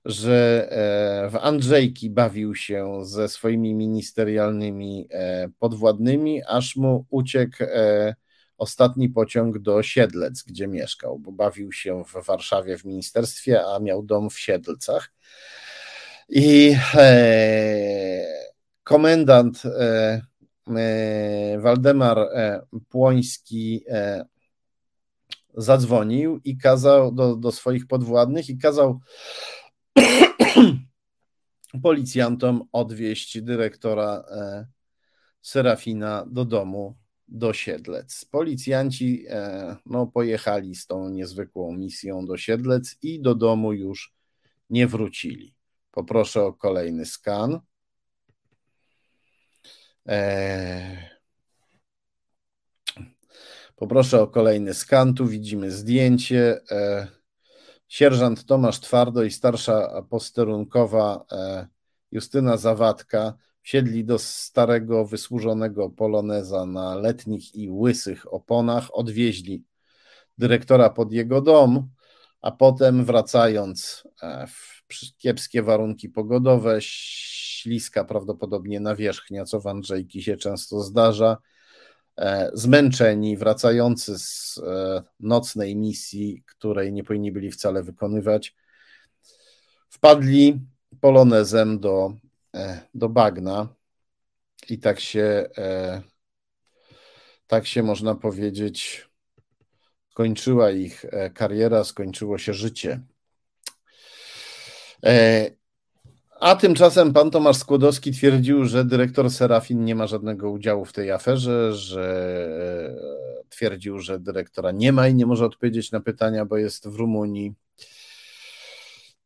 że e, w Andrzejki bawił się ze swoimi ministerialnymi e, podwładnymi, aż mu uciekł ostatni pociąg do Siedlec, gdzie mieszkał, bo bawił się w Warszawie w ministerstwie, a miał dom w Siedlcach. I e, komendant e, e, Waldemar e, Płoński e, zadzwonił i kazał do, do swoich podwładnych i kazał policjantom odwieźć dyrektora e, Serafina do domu do Siedlec. Policjanci e, no, pojechali z tą niezwykłą misją do Siedlec i do domu już nie wrócili. Poproszę o kolejny skan. E, poproszę o kolejny skan. Tu widzimy zdjęcie. E, sierżant Tomasz Twardo i starsza posterunkowa Justyna Zawadka Wsiedli do starego, wysłużonego poloneza na letnich i łysych oponach, odwieźli dyrektora pod jego dom, a potem wracając e, w kiepskie warunki pogodowe, śliska prawdopodobnie nawierzchnia, co w Andrzejki się często zdarza, e, zmęczeni, wracający z e, nocnej misji, której nie powinni byli wcale wykonywać, wpadli polonezem do do bagna i tak się, e, tak się można powiedzieć, skończyła ich e, kariera, skończyło się życie. A tymczasem pan Tomasz Skłodowski twierdził, że dyrektor Serafin nie ma żadnego udziału w tej aferze, że e, twierdził, że dyrektora nie ma i nie może odpowiedzieć na pytania, bo jest w Rumunii.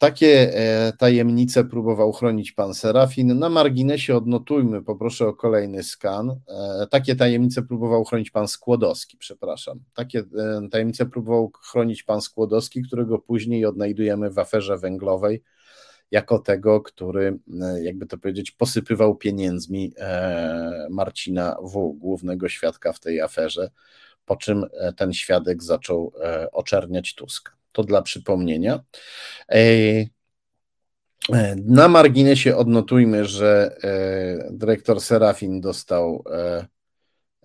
Takie e, tajemnice próbował chronić pan Serafin. Na marginesie odnotujmy, poproszę o kolejny skan. E, takie tajemnice próbował chronić pan Skłodowski, przepraszam. Takie tajemnice próbował chronić pan Skłodowski, którego później odnajdujemy w aferze węglowej jako tego, który, e, jakby to powiedzieć, posypywał pieniędzmi e, Marcina W., głównego świadka w tej aferze, po czym e, ten świadek zaczął oczerniać Tuska. To dla przypomnienia. Na marginesie odnotujmy, że dyrektor Serafin dostał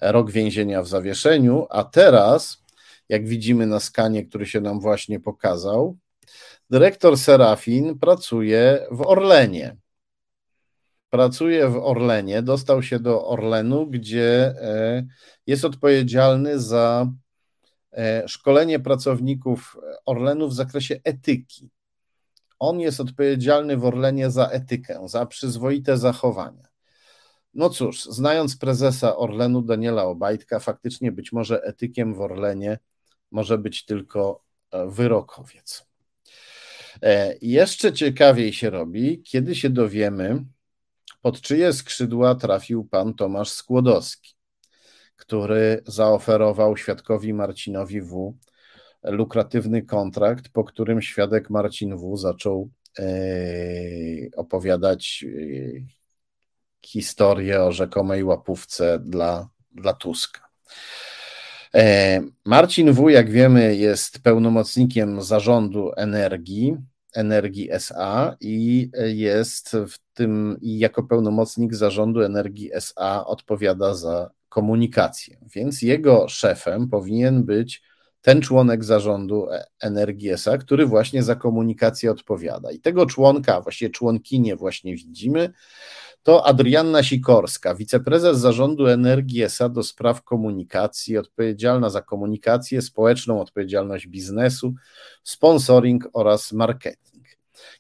rok więzienia w zawieszeniu, a teraz, jak widzimy na skanie, który się nam właśnie pokazał, Dyrektor Serafin pracuje w Orlenie. Pracuje w Orlenie, dostał się do Orlenu, gdzie e, jest odpowiedzialny za e, szkolenie pracowników Orlenu w zakresie etyki. On jest odpowiedzialny w Orlenie za etykę, za przyzwoite zachowania. No cóż, znając prezesa Orlenu Daniela Obajtka, faktycznie być może etykiem w Orlenie może być tylko e, wyrokowiec. E, jeszcze ciekawiej się robi, kiedy się dowiemy, pod czyje skrzydła trafił pan Tomasz Skłodowski, który zaoferował świadkowi Marcinowi W. lukratywny kontrakt, po którym świadek Marcin W. zaczął e, opowiadać e, historię o rzekomej łapówce dla, dla Tuska. Marcin W., jak wiemy, jest pełnomocnikiem zarządu energii Energii SA i jest w tym, i jako pełnomocnik zarządu Energii SA odpowiada za komunikację. Więc jego szefem powinien być ten członek zarządu Energii SA, który właśnie za komunikację odpowiada. I tego członka, właściwie członkinię właśnie widzimy, to Adrianna Sikorska, wiceprezes zarządu Energii SA do spraw komunikacji, odpowiedzialna za komunikację, społeczną odpowiedzialność biznesu, sponsoring oraz marketing.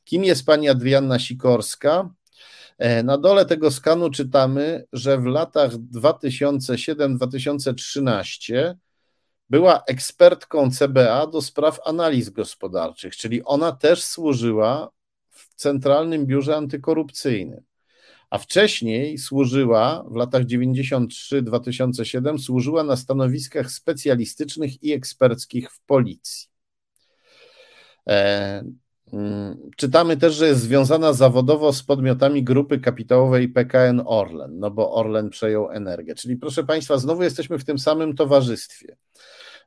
Kim jest pani Adrianna Sikorska? E, na dole tego skanu czytamy, że w latach 2007-2013 była ekspertką CBA do spraw analiz gospodarczych, czyli ona też służyła w Centralnym Biurze Antykorupcyjnym a wcześniej służyła w latach 93-2007 służyła na stanowiskach specjalistycznych i eksperckich w policji. Mm, czytamy też, że jest związana zawodowo z podmiotami grupy kapitałowej PKN Orlen, no bo Orlen przejął energię. Czyli proszę Państwa, znowu jesteśmy w tym samym towarzystwie.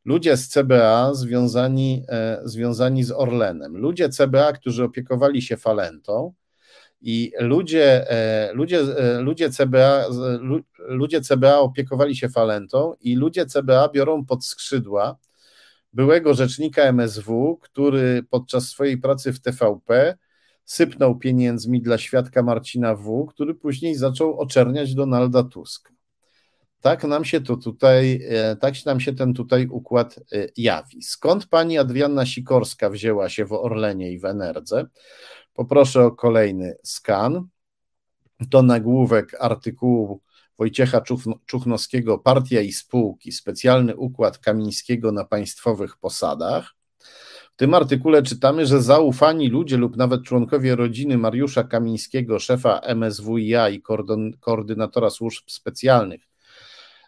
Ludzie z CBA związani, e, związani z Orlenem, ludzie CBA, którzy opiekowali się Falentą, i ludzie, e, ludzie, e, ludzie, CBA, ludzie CBA opiekowali się Falentą i ludzie CBA biorą pod skrzydła byłego rzecznika MSW, który podczas swojej pracy w TVP sypnął pieniędzmi dla świadka Marcina W., który później zaczął oczerniać Donalda Tuska. Tak nam się to tutaj, e, tak nam się ten tutaj układ jawi. Skąd pani Adrianna Sikorska wzięła się w Orlenie i w Enerdze? Poproszę o kolejny skan. To nagłówek artykułu Wojciecha Czuchnowskiego Partia i spółki, specjalny układ Kamińskiego na państwowych posadach. W tym artykule czytamy, że zaufani ludzie lub nawet członkowie rodziny Mariusza Kamińskiego, szefa MSWiA i koordynatora służb specjalnych,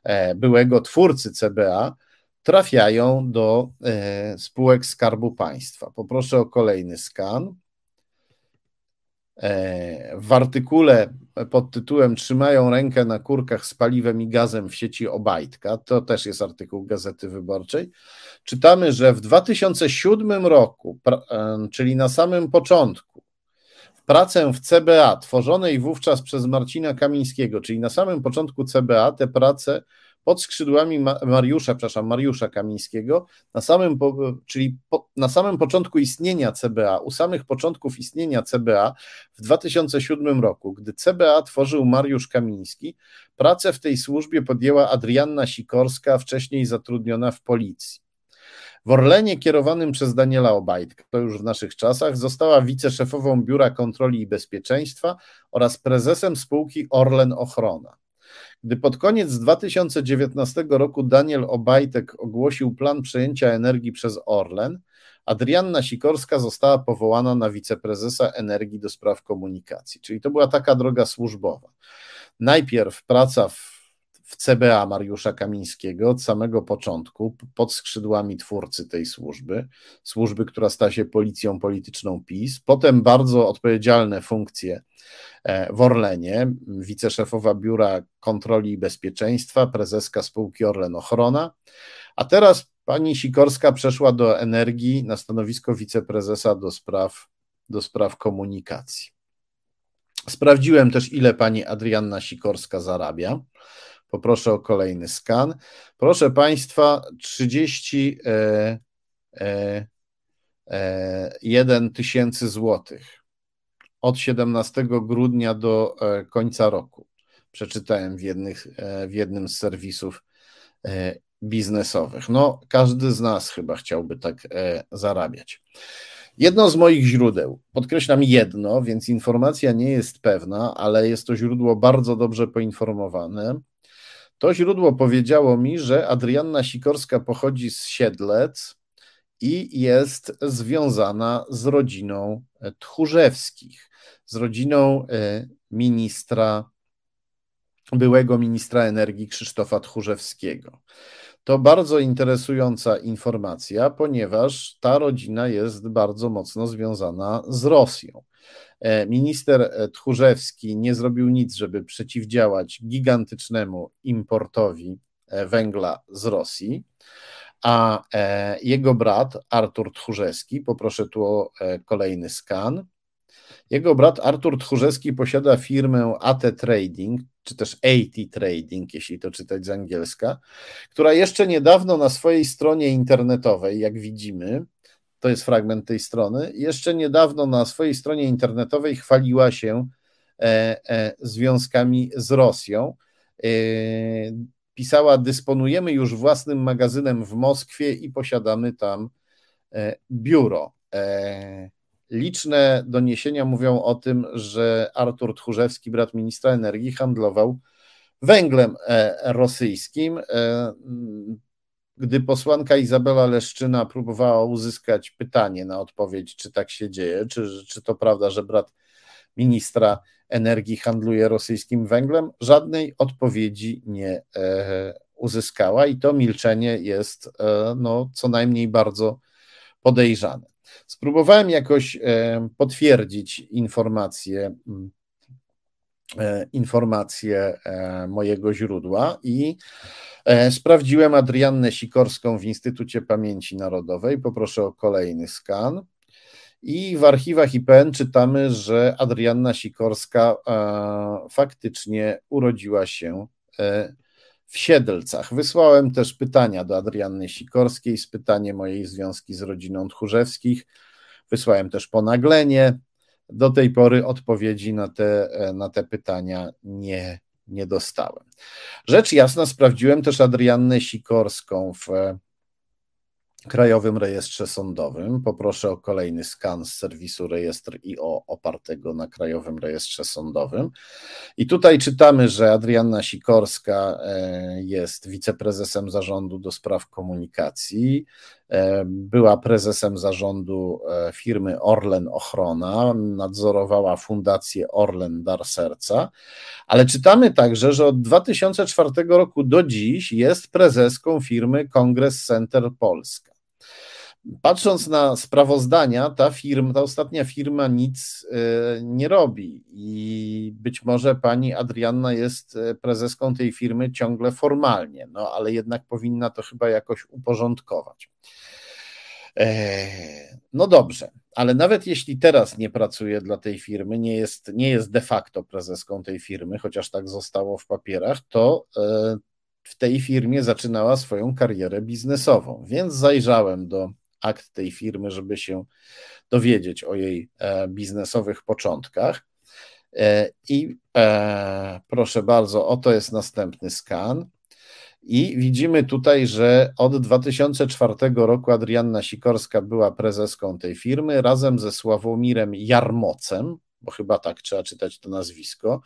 e, byłego twórcy CBA, trafiają do e, spółek Skarbu Państwa. Poproszę o kolejny skan. E, w artykule pod tytułem Trzymają rękę na kurkach z paliwem i gazem w sieci Obajtka, to też jest artykuł Gazety Wyborczej, czytamy, że w 2007 roku, e, czyli na samym początku, w pracę w CBA, tworzonej wówczas przez Marcina Kamińskiego, czyli na samym początku CBA, te prace pod skrzydłami Mariusza, przepraszam, Mariusza Kamińskiego, na samym, czyli po, na samym początku istnienia CBA, u samych początków istnienia CBA w 2007 roku, gdy CBA tworzył Mariusz Kamiński, pracę w tej służbie podjęła Adrianna Sikorska, wcześniej zatrudniona w policji. W Orlenie kierowanym przez Daniela Obajtka, to już w naszych czasach, została wiceszefową Biura Kontroli i Bezpieczeństwa oraz prezesem spółki Orlen Ochrona. Gdy pod koniec 2019 roku Daniel Obajtek ogłosił plan przejęcia energii przez Orlen, Adrianna Sikorska została powołana na wiceprezesa energii do spraw komunikacji. Czyli to była taka droga służbowa. Najpierw praca w, w CBA Mariusza Kamińskiego od samego początku, pod skrzydłami twórcy tej służby, służby, która stała się policją polityczną PiS, potem bardzo odpowiedzialne funkcje e, w Orlenie, wiceszefowa Biura Kontroli i Bezpieczeństwa, prezeska spółki Orlen Ochrona, a teraz Pani Sikorska przeszła do energii na stanowisko wiceprezesa do spraw, do spraw komunikacji. Sprawdziłem też, ile pani Adrianna Sikorska zarabia. Poproszę o kolejny skan. Proszę Państwa, 31 e, e, tysięcy złotych od 17 grudnia do e, końca roku. Przeczytałem w, jednych, w jednym z serwisów biznesowych. No, każdy z nas chyba chciałby tak e, zarabiać. Jedno z moich źródeł, podkreślam jedno, więc informacja nie jest pewna, ale jest to źródło bardzo dobrze poinformowane. To źródło powiedziało mi, że Adrianna Sikorska pochodzi z Siedlec i jest związana z rodziną Tchórzewskich, z rodziną e, ministra, byłego ministra energii Krzysztofa Tchórzewskiego. To bardzo interesująca informacja, ponieważ ta rodzina jest bardzo mocno związana z Rosją. E, minister Tchórzewski nie zrobił nic, żeby przeciwdziałać gigantycznemu importowi e, węgla z Rosji, a e, jego brat Artur Tchórzewski, poproszę tu o kolejny skan, jego brat Artur Tchórzewski posiada firmę AT Trading, czy też AT Trading, jeśli to czytać z angielska, która jeszcze niedawno na swojej stronie internetowej, jak widzimy, to jest fragment tej strony, jeszcze niedawno na swojej stronie internetowej chwaliła się e, e, związkami z Rosją. E, pisała: Dysponujemy już własnym magazynem w Moskwie i posiadamy tam biuro. Liczne doniesienia mówią o tym, że Artur Tchórzewski, brat ministra energii, handlował węglem rosyjskim. E, gdy posłanka Izabela Leszczyna próbowała uzyskać pytanie na odpowiedź, czy tak się dzieje, czy, czy to prawda, że brat ministra energii handluje rosyjskim węglem, żadnej odpowiedzi nie e, uzyskała i to milczenie jest no, co najmniej bardzo podejrzane. Spróbowałem jakoś e, potwierdzić informacje, mm, e, informacje e, mojego źródła i sprawdziłem Adriannę Sikorską w Instytucie Pamięci Narodowej. Poproszę o kolejny skan. I w archiwach IPN czytamy, że Adrianna Sikorska faktycznie urodziła się w Siedlcach. Wysłałem też pytania do Adrianny Sikorskiej z pytaniem o jej związki z rodziną Tchórzewskich. Wysłałem też ponaglenie. Do tej pory odpowiedzi na te, na te pytania nie, nie dostałem. Rzecz jasna, sprawdziłem też Adriannę Sikorską w Krajowym Rejestrze Sądowym. Poproszę o kolejny skan z serwisu Rejestr IO opartego na Krajowym Rejestrze Sądowym. I tutaj czytamy, że Adrianna Sikorska e, jest wiceprezesem zarządu do spraw komunikacji, e, była prezesem zarządu e, firmy Orlen Ochrona, nadzorowała fundację Orlen Dar Serca, ale czytamy także, że od 2004 roku do dziś jest prezeską firmy Kongres Center Polska. Patrząc na sprawozdania, ta firma, ta ostatnia firma nic e, nie robi i być może pani Adrianna jest e, prezeską tej firmy ciągle formalnie, no ale jednak powinna to chyba jakoś uporządkować. E, no dobrze, ale nawet jeśli teraz nie pracuje dla tej firmy, nie jest, nie jest de facto prezeską tej firmy, chociaż tak zostało w papierach, to w tej firmie zaczynała swoją karierę biznesową, więc zajrzałem do akt tej firmy, żeby się dowiedzieć o jej e, biznesowych początkach. E, I e, proszę bardzo, oto jest następny skan. I widzimy tutaj, że od 2004 roku Adrianna Sikorska była prezeską tej firmy razem ze Sławomirem Jarmocem, bo chyba tak trzeba czytać to nazwisko.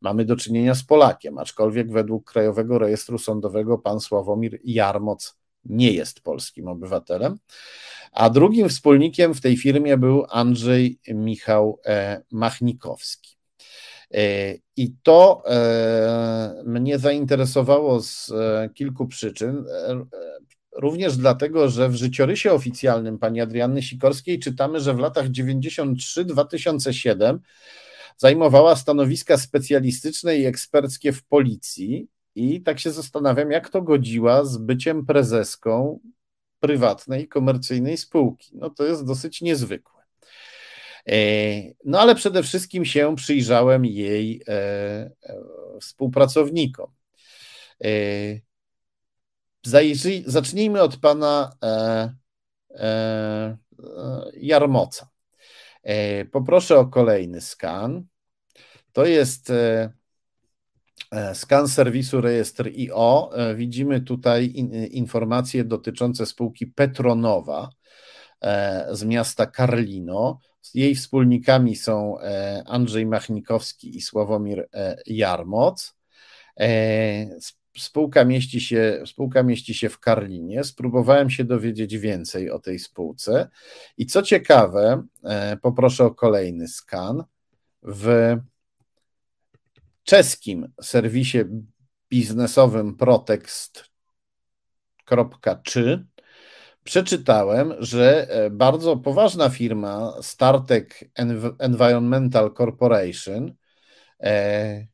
Mamy do czynienia z Polakiem, aczkolwiek według Krajowego Rejestru Sądowego pan Sławomir Jarmoc nie jest polskim obywatelem. A drugim wspólnikiem w tej firmie był Andrzej Michał e, Machnikowski. E, I to e, mnie zainteresowało z kilku przyczyn. Również dlatego, że w życiorysie oficjalnym pani Adrianny Sikorskiej czytamy, że w latach 93-2007 zajmowała stanowiska specjalistyczne i eksperckie w policji. I tak się zastanawiam, jak to godziła z byciem prezeską prywatnej, komercyjnej spółki. No to jest dosyć niezwykłe. E, no ale przede wszystkim się przyjrzałem jej e, e, współpracownikom. Zacznijmy od pana Jarmoca. Poproszę o kolejny skan. To jest skan serwisu rejestr IO. E, widzimy tutaj informacje dotyczące spółki Petronowa e, z miasta Karlino. Jej wspólnikami są Andrzej Machnikowski i Sławomir Jarmoc. Spółka mieści, się, spółka mieści się w Karlinie. Spróbowałem się dowiedzieć więcej o tej spółce. I co ciekawe, poproszę o kolejny skan. W czeskim serwisie biznesowym protext.czy przeczytałem, że e, bardzo poważna firma Startek Environmental Corporation e,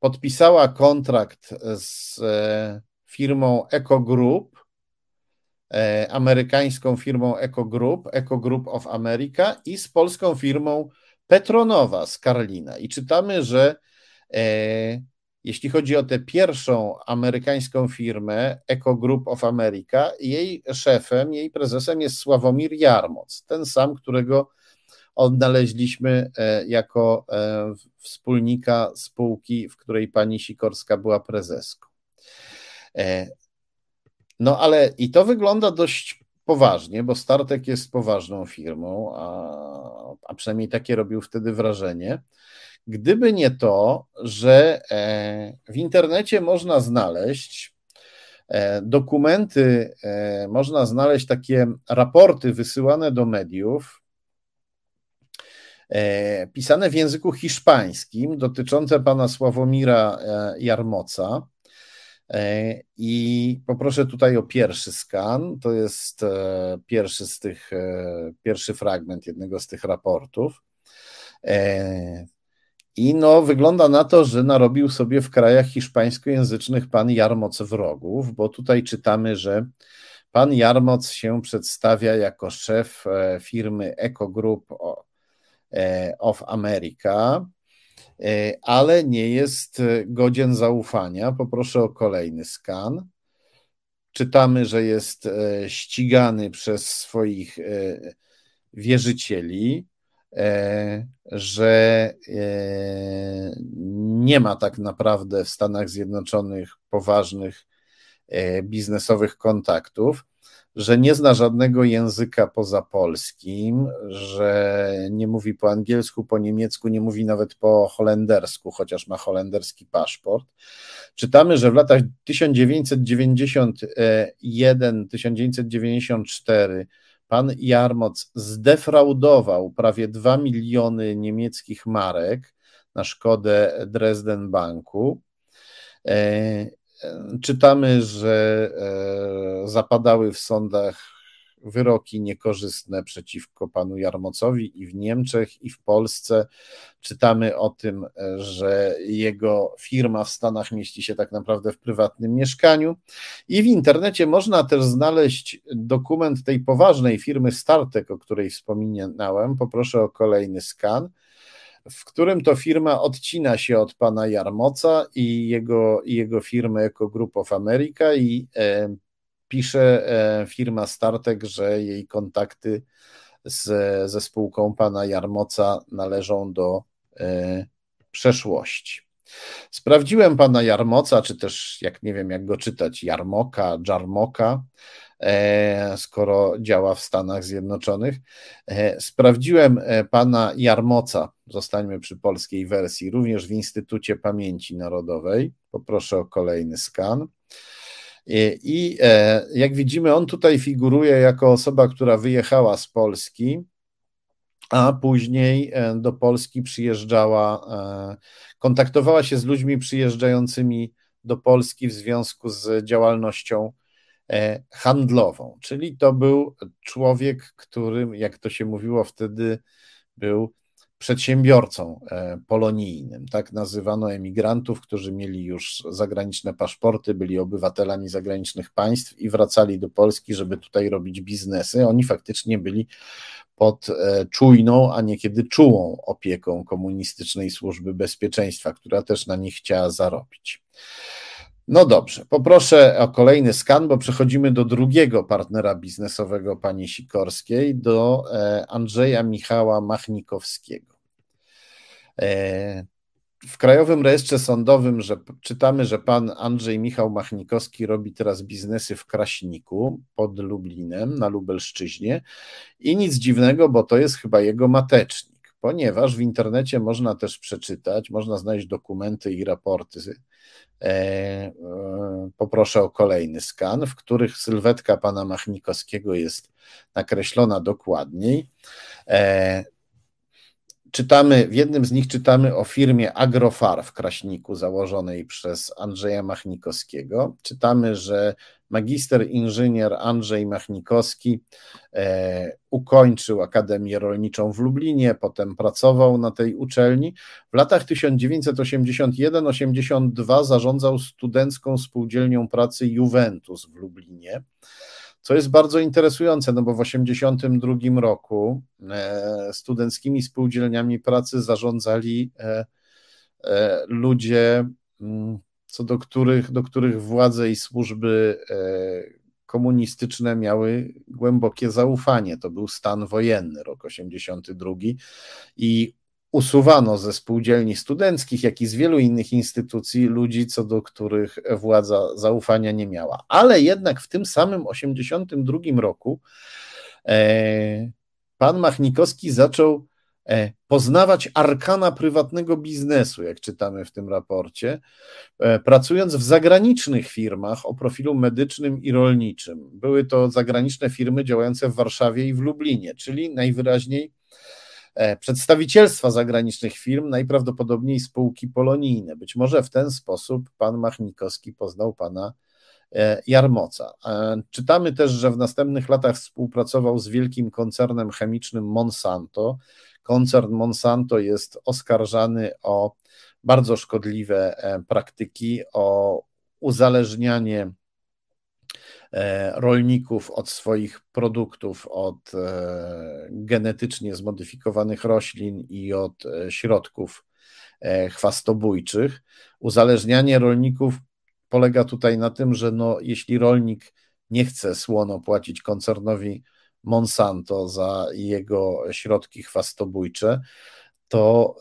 podpisała kontrakt z e, firmą Eco Group, amerykańską firmą Eco Group, Eco Group of America i z polską firmą Petronowa z Karlina. I czytamy, że jeśli chodzi o tę pierwszą amerykańską firmę Eco Group of America, jej szefem, jej prezesem jest Sławomir Jarmoc, ten sam, którego odnaleźliśmy e, jako e, wspólnika spółki, w której pani Sikorska była prezeską. No ale i to wygląda dość poważnie, bo Startek jest poważną firmą, a, a przynajmniej takie robił wtedy wrażenie. Gdyby nie to, że e, w internecie można znaleźć e, dokumenty, e, można znaleźć takie raporty wysyłane do mediów, pisane w języku hiszpańskim, dotyczące pana Sławomira Jarmoca. I poproszę tutaj o pierwszy skan. To jest pierwszy z tych, pierwszy fragment jednego z tych raportów. I no, wygląda na to, że narobił sobie w krajach hiszpańskojęzycznych pan Jarmoc wrogów, bo tutaj czytamy, że pan Jarmoc się przedstawia jako szef e, firmy Eco Group e, of America, e, ale nie jest godzien zaufania. Poproszę o kolejny skan. Czytamy, że jest ścigany przez swoich wierzycieli że e, nie ma tak naprawdę w Stanach Zjednoczonych poważnych e, biznesowych kontaktów, że nie zna żadnego języka poza polskim, że nie mówi po angielsku, po niemiecku, nie mówi nawet po holendersku, chociaż ma holenderski paszport. Czytamy, że w latach 1991-1994 pan Jarmoc zdefraudował prawie 2 miliony niemieckich marek na szkodę Dresden Banku. E, czytamy, że e, zapadały w sądach wyroki niekorzystne przeciwko panu Jarmocowi i w Niemczech, i w Polsce. Czytamy o tym, że jego firma w Stanach mieści się tak naprawdę w prywatnym mieszkaniu. I w internecie można też znaleźć dokument tej poważnej firmy Startek, o której wspominałem. Poproszę o kolejny skan w którym to firma odcina się od pana Jarmoca i jego, i jego firmy Eco Group of America i e, pisze e, firma Startek, że jej kontakty z, ze spółką pana Jarmoca należą do e, przeszłości. Sprawdziłem pana Jarmoca, czy też, jak nie wiem, jak go czytać, Jarmoka, Jarmoka, e, skoro działa w Stanach Zjednoczonych. Sprawdziłem pana Jarmoca, zostańmy przy polskiej wersji, również w Instytucie Pamięci Narodowej. Poproszę o kolejny skan. I jak widzimy, on tutaj figuruje jako osoba, która wyjechała z Polski a później e, do Polski przyjeżdżała, e, kontaktowała się z ludźmi przyjeżdżającymi do Polski w związku z działalnością e, handlową. Czyli to był człowiek, który, jak to się mówiło wtedy, był przedsiębiorcą polonijnym. Tak nazywano emigrantów, którzy mieli już zagraniczne paszporty, byli obywatelami zagranicznych państw i wracali do Polski, żeby tutaj robić biznesy. Oni faktycznie byli pod e, czujną, a niekiedy czułą opieką komunistycznej służby bezpieczeństwa, która też na nich chciała zarobić. No dobrze, poproszę o kolejny skan, bo przechodzimy do drugiego partnera biznesowego pani Sikorskiej, do e, Andrzeja Michała Machnikowskiego. E, w Krajowym Rejestrze Sądowym że, czytamy, że pan Andrzej Michał Machnikowski robi teraz biznesy w Kraśniku pod Lublinem na Lubelszczyźnie i nic dziwnego, bo to jest chyba jego matecznik, ponieważ w internecie można też przeczytać, można znaleźć dokumenty i raporty. E, e, poproszę o kolejny skan, w których sylwetka pana Machnikowskiego jest nakreślona dokładniej. Czytamy, w jednym z nich czytamy o firmie Agrofar w Kraśniku założonej przez Andrzeja Machnikowskiego. Czytamy, że magister inżynier Andrzej Machnikowski e, ukończył Akademię Rolniczą w Lublinie, potem pracował na tej uczelni. W latach 1981-82 zarządzał studencką spółdzielnią pracy Juventus w Lublinie co jest bardzo interesujące, no bo w 1982 roku e, studenckimi spółdzielniami pracy zarządzali e, e, ludzie, mm, co do których, do których władze i służby komunistyczne miały głębokie zaufanie. To był stan wojenny, rok 82 i usuwano ze spółdzielni studenckich, jak i z wielu innych instytucji ludzi, co do których władza zaufania nie miała. Ale jednak w tym samym 82 roku e, pan Machnikowski zaczął e, poznawać arkana prywatnego biznesu, jak czytamy w tym raporcie, e, pracując w zagranicznych firmach o profilu medycznym i rolniczym. Były to zagraniczne firmy działające w Warszawie i w Lublinie, czyli najwyraźniej przedstawicielstwa zagranicznych firm, najprawdopodobniej spółki polonijne. Być może w ten sposób pan Machnikowski poznał pana e, Jarmoca. E, czytamy też, że w następnych latach współpracował z wielkim koncernem chemicznym Monsanto. Koncern Monsanto jest oskarżany o bardzo szkodliwe praktyki, o uzależnianie E, rolników od swoich produktów, od e, genetycznie zmodyfikowanych roślin i od e, środków chwastobójczych. Uzależnianie rolników polega tutaj na tym, że no, jeśli rolnik nie chce słono płacić koncernowi Monsanto za jego środki chwastobójcze, to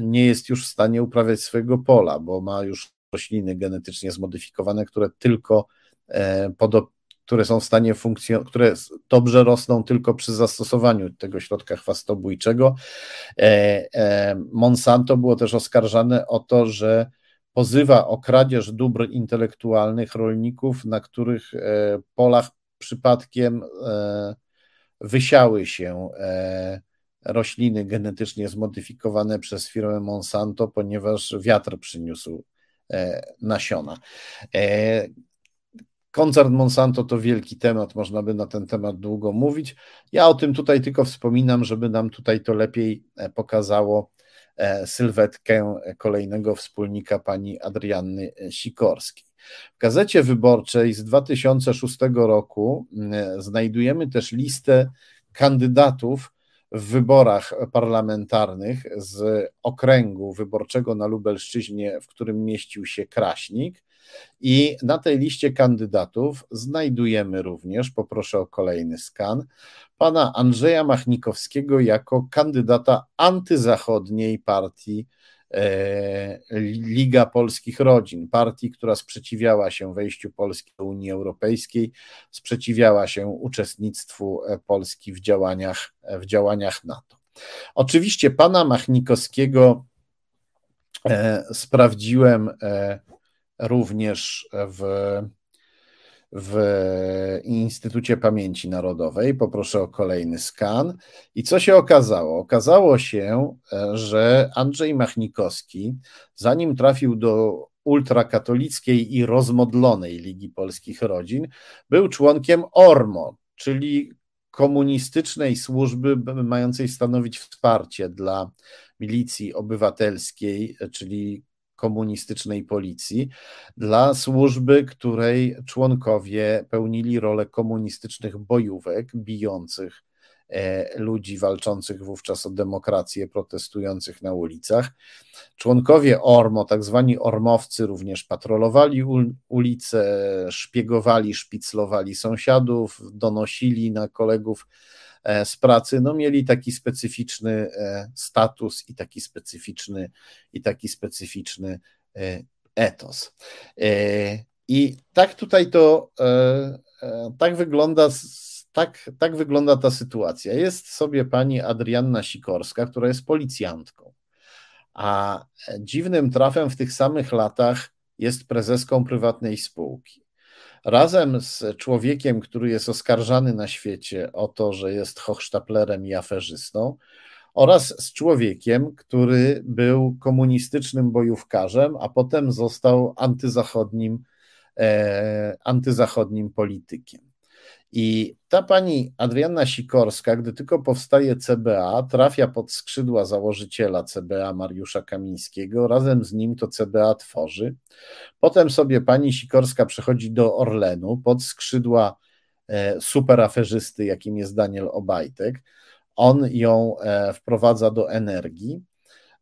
nie jest już w stanie uprawiać swojego pola, bo ma już rośliny genetycznie zmodyfikowane, które tylko e, które są w stanie funkcjonować, które dobrze rosną tylko przy zastosowaniu tego środka chwastobójczego. E, e, Monsanto było też oskarżane o to, że pozywa o kradzież dóbr intelektualnych rolników, na których polach przypadkiem wysiały się rośliny genetycznie zmodyfikowane przez firmę Monsanto, ponieważ wiatr przyniósł nasiona. E, koncern Monsanto to wielki temat, można by na ten temat długo mówić. Ja o tym tutaj tylko wspominam, żeby nam tutaj to lepiej e, pokazało sylwetkę kolejnego wspólnika pani Adrianny Sikorskiej. W gazecie wyborczej z 2006 roku znajdujemy też listę kandydatów w wyborach parlamentarnych z okręgu wyborczego na Lubelszczyźnie, w którym mieścił się Kraśnik. I na tej liście kandydatów znajdujemy również, poproszę o kolejny skan, pana Andrzeja Machnikowskiego jako kandydata antyzachodniej partii Liga Polskich Rodzin, partii, która sprzeciwiała się wejściu Polski do Unii Europejskiej, sprzeciwiała się uczestnictwu Polski w działaniach, w działaniach NATO. Oczywiście pana Machnikowskiego sprawdziłem również w w Instytucie Pamięci Narodowej. Poproszę o kolejny skan. I co się okazało? Okazało się, że Andrzej Machnikowski, zanim trafił do ultrakatolickiej i rozmodlonej Ligi Polskich Rodzin, był członkiem ORMO, czyli komunistycznej służby mającej stanowić wsparcie dla milicji obywatelskiej, czyli komunistycznej policji, dla służby, której członkowie pełnili rolę komunistycznych bojówek bijących e, ludzi walczących wówczas o demokrację, protestujących na ulicach. Członkowie ORMO, tak zwani ormowcy, również patrolowali ulice, szpiegowali, szpiclowali sąsiadów, donosili na kolegów z pracy, no mieli taki specyficzny e, status i taki specyficzny i taki specyficzny e, etos. I tak tutaj to tak wygląda tak, tak wygląda ta sytuacja. Jest sobie pani Adrianna Sikorska, która jest policjantką, a dziwnym trafem w tych samych latach jest prezeską prywatnej spółki razem z człowiekiem, który jest oskarżany na świecie o to, że jest hochsztaplerem i aferzystą, oraz z człowiekiem, który był komunistycznym bojówkarzem, a potem został antyzachodnim, e, antyzachodnim politykiem. I ta pani Adrianna Sikorska, gdy tylko powstaje CBA, trafia pod skrzydła założyciela CBA Mariusza Kamińskiego, razem z nim to CBA tworzy. Potem sobie pani Sikorska przechodzi do Orlenu pod skrzydła e, superaferzysty, jakim jest Daniel Obajtek. On ją e, wprowadza do energii,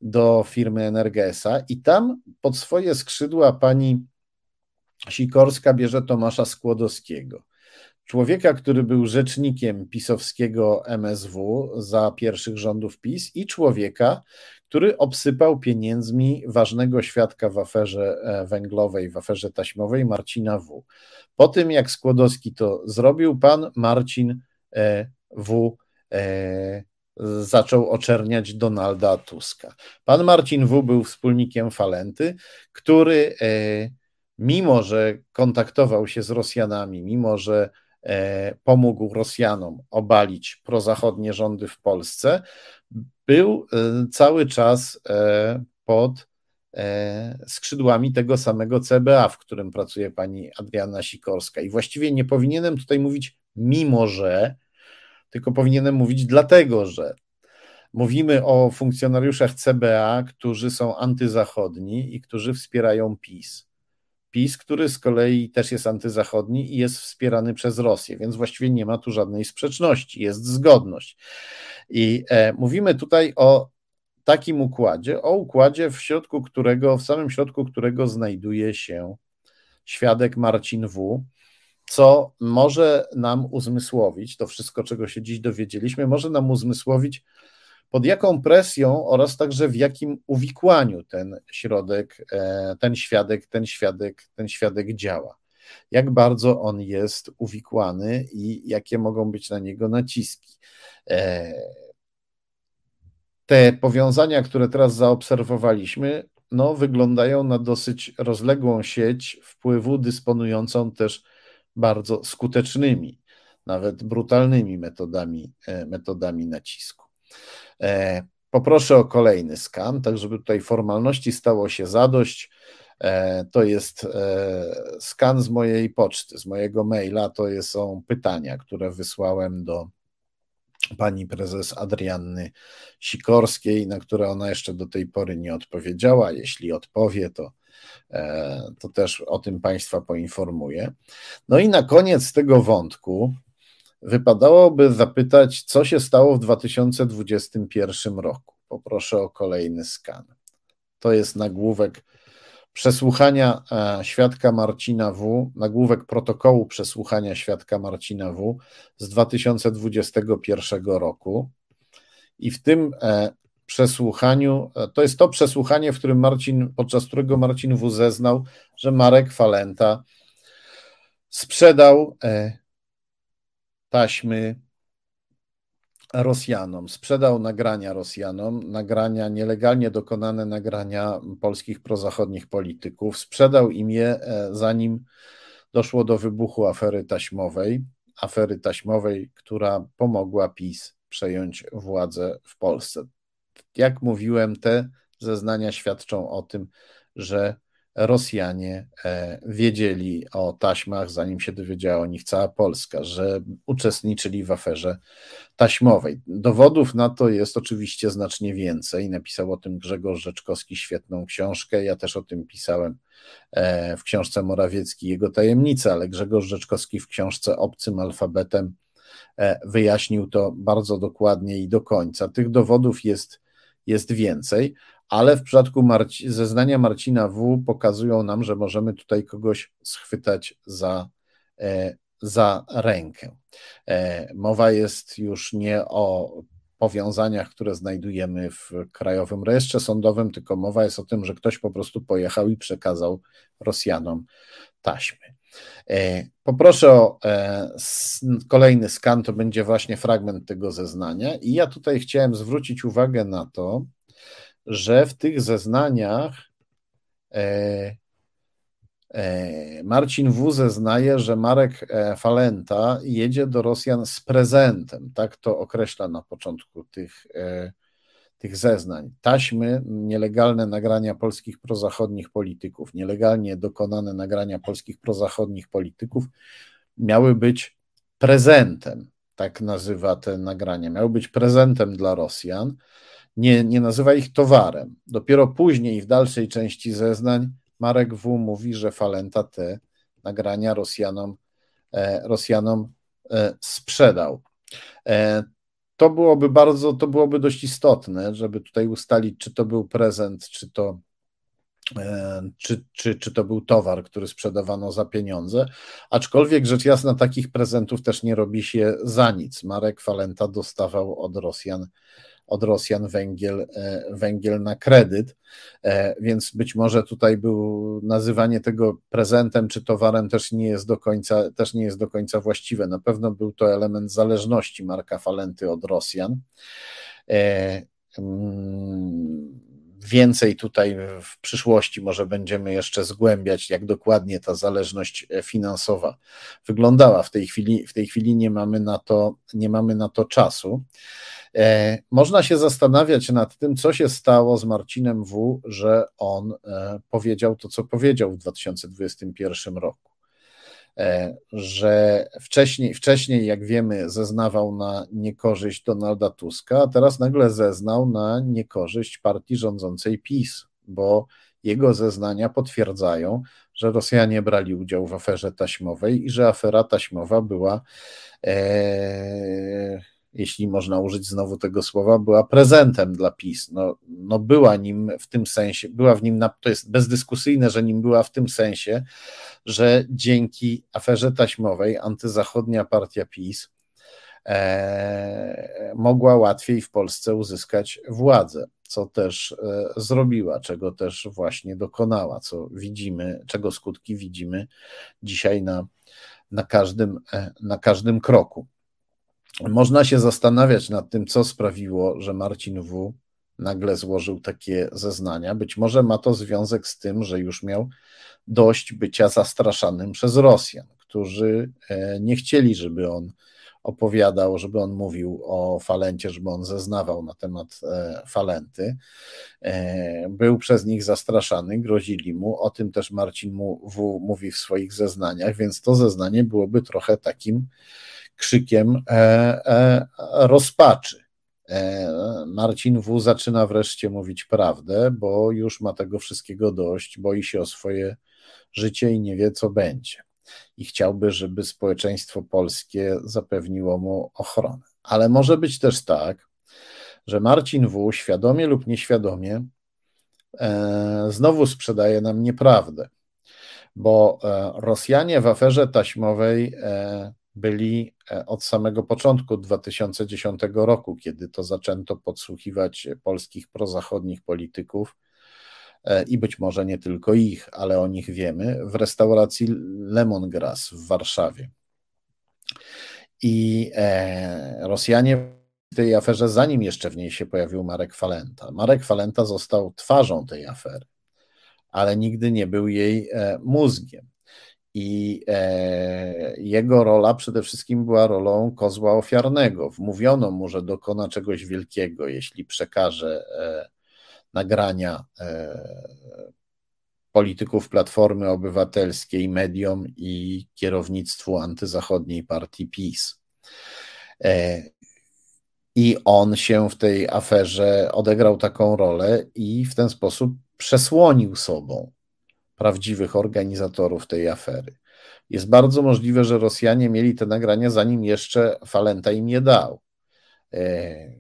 do firmy Energesa i tam pod swoje skrzydła pani Sikorska bierze Tomasza Skłodowskiego człowieka, który był rzecznikiem pisowskiego MSW za pierwszych rządów PiS i człowieka, który obsypał pieniędzmi ważnego świadka w aferze e, węglowej, w aferze taśmowej Marcina W. Po tym, jak Skłodowski to zrobił, pan Marcin e, W e, zaczął oczerniać Donalda Tuska. Pan Marcin W. był wspólnikiem Falenty, który mimo, że kontaktował się z Rosjanami, mimo, że pomógł Rosjanom obalić prozachodnie rządy w Polsce, był e, cały czas e, pod skrzydłami tego samego CBA, w którym pracuje pani Adriana Sikorska. I właściwie nie powinienem tutaj mówić mimo że, tylko powinienem mówić dlatego, że mówimy o funkcjonariuszach CBA, którzy są antyzachodni i którzy wspierają PiS. PiS, który z kolei też jest antyzachodni i jest wspierany przez Rosję, więc właściwie nie ma tu żadnej sprzeczności, jest zgodność. I e, mówimy tutaj o takim układzie, o układzie, w środku którego, w samym środku którego znajduje się świadek Marcin W., co może nam uzmysłowić, to wszystko, czego się dziś dowiedzieliśmy, może nam uzmysłowić, pod jaką presją oraz także w jakim uwikłaniu ten środek, e, ten świadek, ten świadek, ten świadek działa. Jak bardzo on jest uwikłany i jakie mogą być na niego naciski. E, te powiązania, które teraz zaobserwowaliśmy, no, wyglądają na dosyć rozległą sieć wpływu, dysponującą też bardzo skutecznymi, nawet brutalnymi metodami, e, metodami nacisku. E, poproszę o kolejny skan, tak żeby tutaj formalności stało się zadość. E, to jest e, skan z mojej poczty, z mojego maila. To są pytania, które wysłałem do pani prezes Adrianny Sikorskiej, na które ona jeszcze do tej pory nie odpowiedziała. Jeśli odpowie, to, to też o tym Państwa poinformuję. No i na koniec tego wątku wypadałoby zapytać, co się stało w 2021 roku. Poproszę o kolejny skan. To jest nagłówek przesłuchania e, świadka Marcina W., nagłówek protokołu przesłuchania świadka Marcina W. z 2021 roku. I w tym e, przesłuchaniu. To jest to przesłuchanie, w którym Marcin, podczas którego Marcin W. zeznał, że Marek Falenta sprzedał e, taśmy Rosjanom, sprzedał nagrania Rosjanom, nagrania, nielegalnie dokonane nagrania polskich prozachodnich polityków, sprzedał im je, e, zanim doszło do wybuchu afery taśmowej, afery taśmowej, która pomogła PiS przejąć władzę w Polsce. Jak mówiłem, te zeznania świadczą o tym, że Rosjanie e, wiedzieli o taśmach, zanim się dowiedziała o nich cała Polska, że uczestniczyli w aferze taśmowej. Dowodów na to jest oczywiście znacznie więcej. Napisał o tym Grzegorz Rzeczkowski świetną książkę. Ja też o tym pisałem e, w książce Morawiecki Jego tajemnice, ale Grzegorz Rzeczkowski w książce Obcym alfabetem e, wyjaśnił to bardzo dokładnie i do końca. Tych dowodów jest, jest więcej, ale w przypadku Marci zeznania Marcina W. pokazują nam, że możemy tutaj kogoś schwytać za, e, za rękę. E, mowa jest już nie o powiązaniach, które znajdujemy w Krajowym Rejestrze Sądowym, tylko mowa jest o tym, że ktoś po prostu pojechał i przekazał Rosjanom taśmy. E, poproszę o kolejny skan, to będzie właśnie fragment tego zeznania. I ja tutaj chciałem zwrócić uwagę na to, że w tych zeznaniach e, e, Marcin W. zeznaje, że Marek e, Falenta jedzie do Rosjan z prezentem. Tak to określa na początku tych, tych zeznań. Taśmy, nielegalne nagrania polskich prozachodnich polityków, nielegalnie dokonane nagrania polskich prozachodnich polityków miały być prezentem, tak nazywa te nagrania, miały być prezentem dla Rosjan nie, nie nazywa ich towarem. Dopiero później w dalszej części zeznań Marek W. mówi, że Falenta te nagrania Rosjanom, e, Rosjanom e, sprzedał. E, to byłoby bardzo, to byłoby dość istotne, żeby tutaj ustalić, czy to był prezent, czy to, czy, czy, czy to był towar, który sprzedawano za pieniądze. Aczkolwiek rzecz jasna, takich prezentów też nie robi się za nic. Marek Falenta dostawał od Rosjan od Rosjan węgiel, e, węgiel na kredyt, e, więc być może tutaj był nazywanie tego prezentem czy towarem też nie jest do końca, też nie jest do końca właściwe. Na pewno był to element zależności Marka Falenty od Rosjan. E, mm, więcej tutaj w przyszłości może będziemy jeszcze zgłębiać, jak dokładnie ta zależność finansowa wyglądała. W tej chwili, w tej chwili nie mamy na to, nie mamy na to czasu. E, można się zastanawiać nad tym, co się stało z Marcinem W., że on e, powiedział to, co powiedział w 2021 roku. E, że wcześniej, wcześniej, jak wiemy, zeznawał na niekorzyść Donalda Tuska, a teraz nagle zeznał na niekorzyść partii rządzącej PiS, bo jego zeznania potwierdzają, że Rosjanie brali udział w aferze taśmowej i że afera taśmowa była. E, jeśli można użyć znowu tego słowa, była prezentem dla PiS. No, no była nim w tym sensie, była w nim, na, to jest bezdyskusyjne, że nim była w tym sensie, że dzięki aferze taśmowej antyzachodnia partia PiS e, mogła łatwiej w Polsce uzyskać władzę, co też e, zrobiła, czego też właśnie dokonała, co widzimy, czego skutki widzimy dzisiaj na, na, każdym, e, na każdym kroku. Można się zastanawiać nad tym, co sprawiło, że Marcin W. nagle złożył takie zeznania. Być może ma to związek z tym, że już miał dość bycia zastraszanym przez Rosjan, którzy e, nie chcieli, żeby on opowiadał, żeby on mówił o Falencie, żeby on zeznawał na temat e, Falenty. E, był przez nich zastraszany, grozili mu. O tym też Marcin W. mówi w swoich zeznaniach, więc to zeznanie byłoby trochę takim krzykiem e, e, rozpaczy. E, Marcin W. zaczyna wreszcie mówić prawdę, bo już ma tego wszystkiego dość, boi się o swoje życie i nie wie, co będzie. I chciałby, żeby społeczeństwo polskie zapewniło mu ochronę. Ale może być też tak, że Marcin W. świadomie lub nieświadomie znowu sprzedaje nam nieprawdę, bo Rosjanie w aferze taśmowej byli e, od samego początku 2010 roku, kiedy to zaczęto podsłuchiwać polskich prozachodnich polityków e, i być może nie tylko ich, ale o nich wiemy, w restauracji Lemongrass w Warszawie. I e, Rosjanie w tej aferze, zanim jeszcze w niej się pojawił Marek Falenta. Marek Falenta został twarzą tej afery, ale nigdy nie był jej mózgiem. I e, jego rola przede wszystkim była rolą kozła ofiarnego. Wmówiono mu, że dokona czegoś wielkiego, jeśli przekaże e, nagrania e, polityków Platformy Obywatelskiej, mediom i kierownictwu antyzachodniej partii PiS. I on się w tej aferze odegrał taką rolę i w ten sposób przesłonił sobą prawdziwych organizatorów tej afery. Jest bardzo możliwe, że Rosjanie mieli te nagrania, zanim jeszcze Falenta im je dał. E,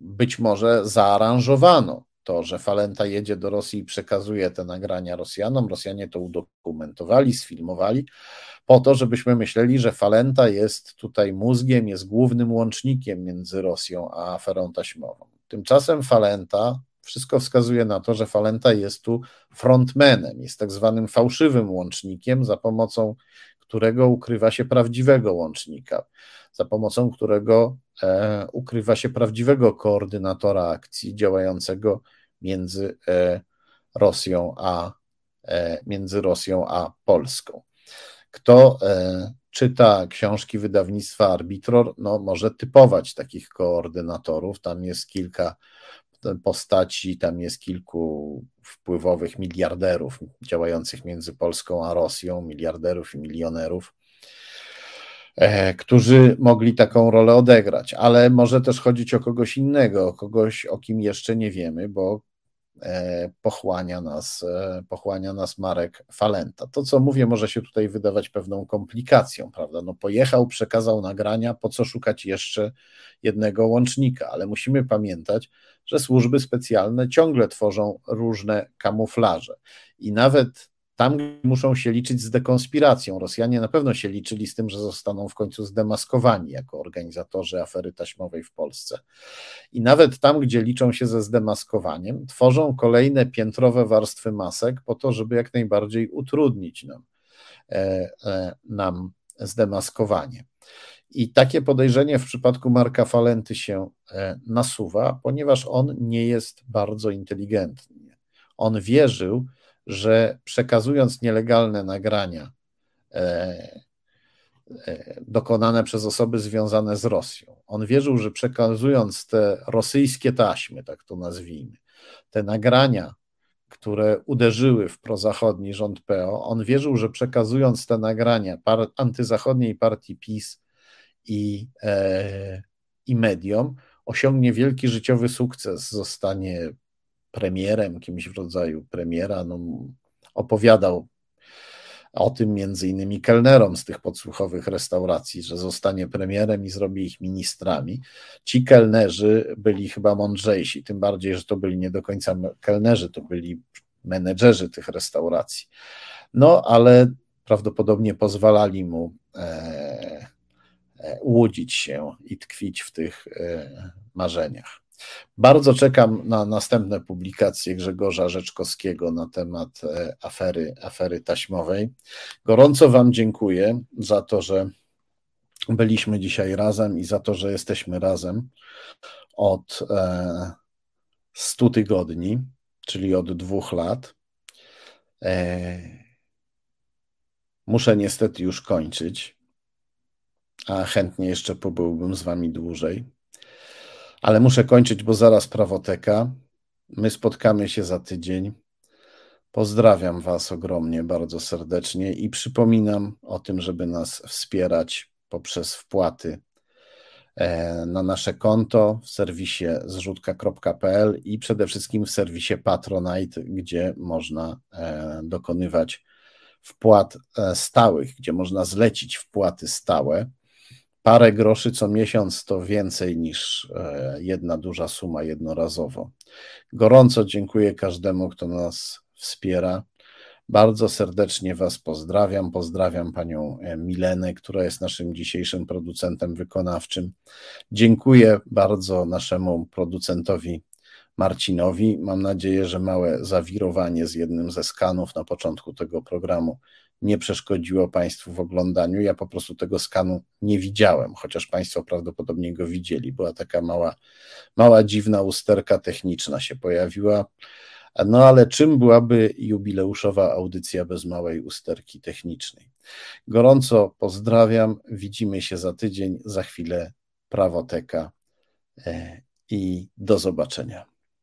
być może zaaranżowano to, że Falenta jedzie do Rosji i przekazuje te nagrania Rosjanom. Rosjanie to udokumentowali, sfilmowali, po to, żebyśmy myśleli, że Falenta jest tutaj mózgiem, jest głównym łącznikiem między Rosją a aferą taśmową. Tymczasem Falenta wszystko wskazuje na to, że Falenta jest tu frontmanem, jest tak zwanym fałszywym łącznikiem, za pomocą którego ukrywa się prawdziwego łącznika, za pomocą którego e, ukrywa się prawdziwego koordynatora akcji działającego między e, Rosją a e, między Rosją a Polską. Kto e, czyta książki wydawnictwa Arbitror, no może typować takich koordynatorów. Tam jest kilka postaci, tam jest kilku wpływowych miliarderów działających między Polską a Rosją, miliarderów i milionerów, e, którzy mogli taką rolę odegrać, ale może też chodzić o kogoś innego, o kogoś, o kim jeszcze nie wiemy, bo pochłania nas, e, pochłania nas Marek Falenta. To, co mówię, może się tutaj wydawać pewną komplikacją, prawda? No pojechał, przekazał nagrania, po co szukać jeszcze jednego łącznika, ale musimy pamiętać, że służby specjalne ciągle tworzą różne kamuflaże i nawet tam muszą się liczyć z dekonspiracją. Rosjanie na pewno się liczyli z tym, że zostaną w końcu zdemaskowani jako organizatorzy afery taśmowej w Polsce. I nawet tam, gdzie liczą się ze zdemaskowaniem, tworzą kolejne piętrowe warstwy masek po to, żeby jak najbardziej utrudnić nam, e, e, nam zdemaskowanie. I takie podejrzenie w przypadku Marka Falenty się e, nasuwa, ponieważ on nie jest bardzo inteligentny. On wierzył, że przekazując nielegalne nagrania e, e, dokonane przez osoby związane z Rosją, on wierzył, że przekazując te rosyjskie taśmy, tak to nazwijmy, te nagrania, które uderzyły w prozachodni rząd PO, on wierzył, że przekazując te nagrania par- antyzachodniej partii PiS i, e, i mediom, osiągnie wielki życiowy sukces, zostanie premierem, kimś w rodzaju premiera, no, opowiadał o tym między innymi kelnerom z tych podsłuchowych restauracji, że zostanie premierem i zrobi ich ministrami. Ci kelnerzy byli chyba mądrzejsi, tym bardziej, że to byli nie do końca kelnerzy, to byli menedżerzy tych restauracji. No, ale prawdopodobnie pozwalali mu e, e, łudzić się i tkwić w tych e, marzeniach. Bardzo czekam na następne publikacje Grzegorza Rzeczkowskiego na temat e, afery, afery taśmowej. Gorąco Wam dziękuję za to, że byliśmy dzisiaj razem i za to, że jesteśmy razem od 100 e, tygodni, czyli od dwóch lat. E, muszę niestety już kończyć, a chętnie jeszcze pobyłbym z Wami dłużej ale muszę kończyć, bo zaraz prawoteka. My spotkamy się za tydzień. Pozdrawiam Was ogromnie, bardzo serdecznie i przypominam o tym, żeby nas wspierać poprzez wpłaty e, na nasze konto w serwisie zrzutka.pl i przede wszystkim w serwisie Patronite, gdzie można e, dokonywać wpłat e, stałych, gdzie można zlecić wpłaty stałe parę groszy co miesiąc to więcej niż e, jedna duża suma jednorazowo. Gorąco dziękuję każdemu, kto nas wspiera. Bardzo serdecznie Was pozdrawiam. Pozdrawiam Panią e, Milenę, która jest naszym dzisiejszym producentem wykonawczym. Dziękuję bardzo naszemu producentowi Marcinowi. Mam nadzieję, że małe zawirowanie z jednym ze skanów na początku tego programu nie przeszkodziło Państwu w oglądaniu. Ja po prostu tego skanu nie widziałem, chociaż Państwo prawdopodobnie go widzieli. Była taka mała, mała dziwna usterka techniczna się pojawiła. No ale czym byłaby jubileuszowa audycja bez małej usterki technicznej? Gorąco pozdrawiam. Widzimy się za tydzień. Za chwilę prawoteka e, i do zobaczenia.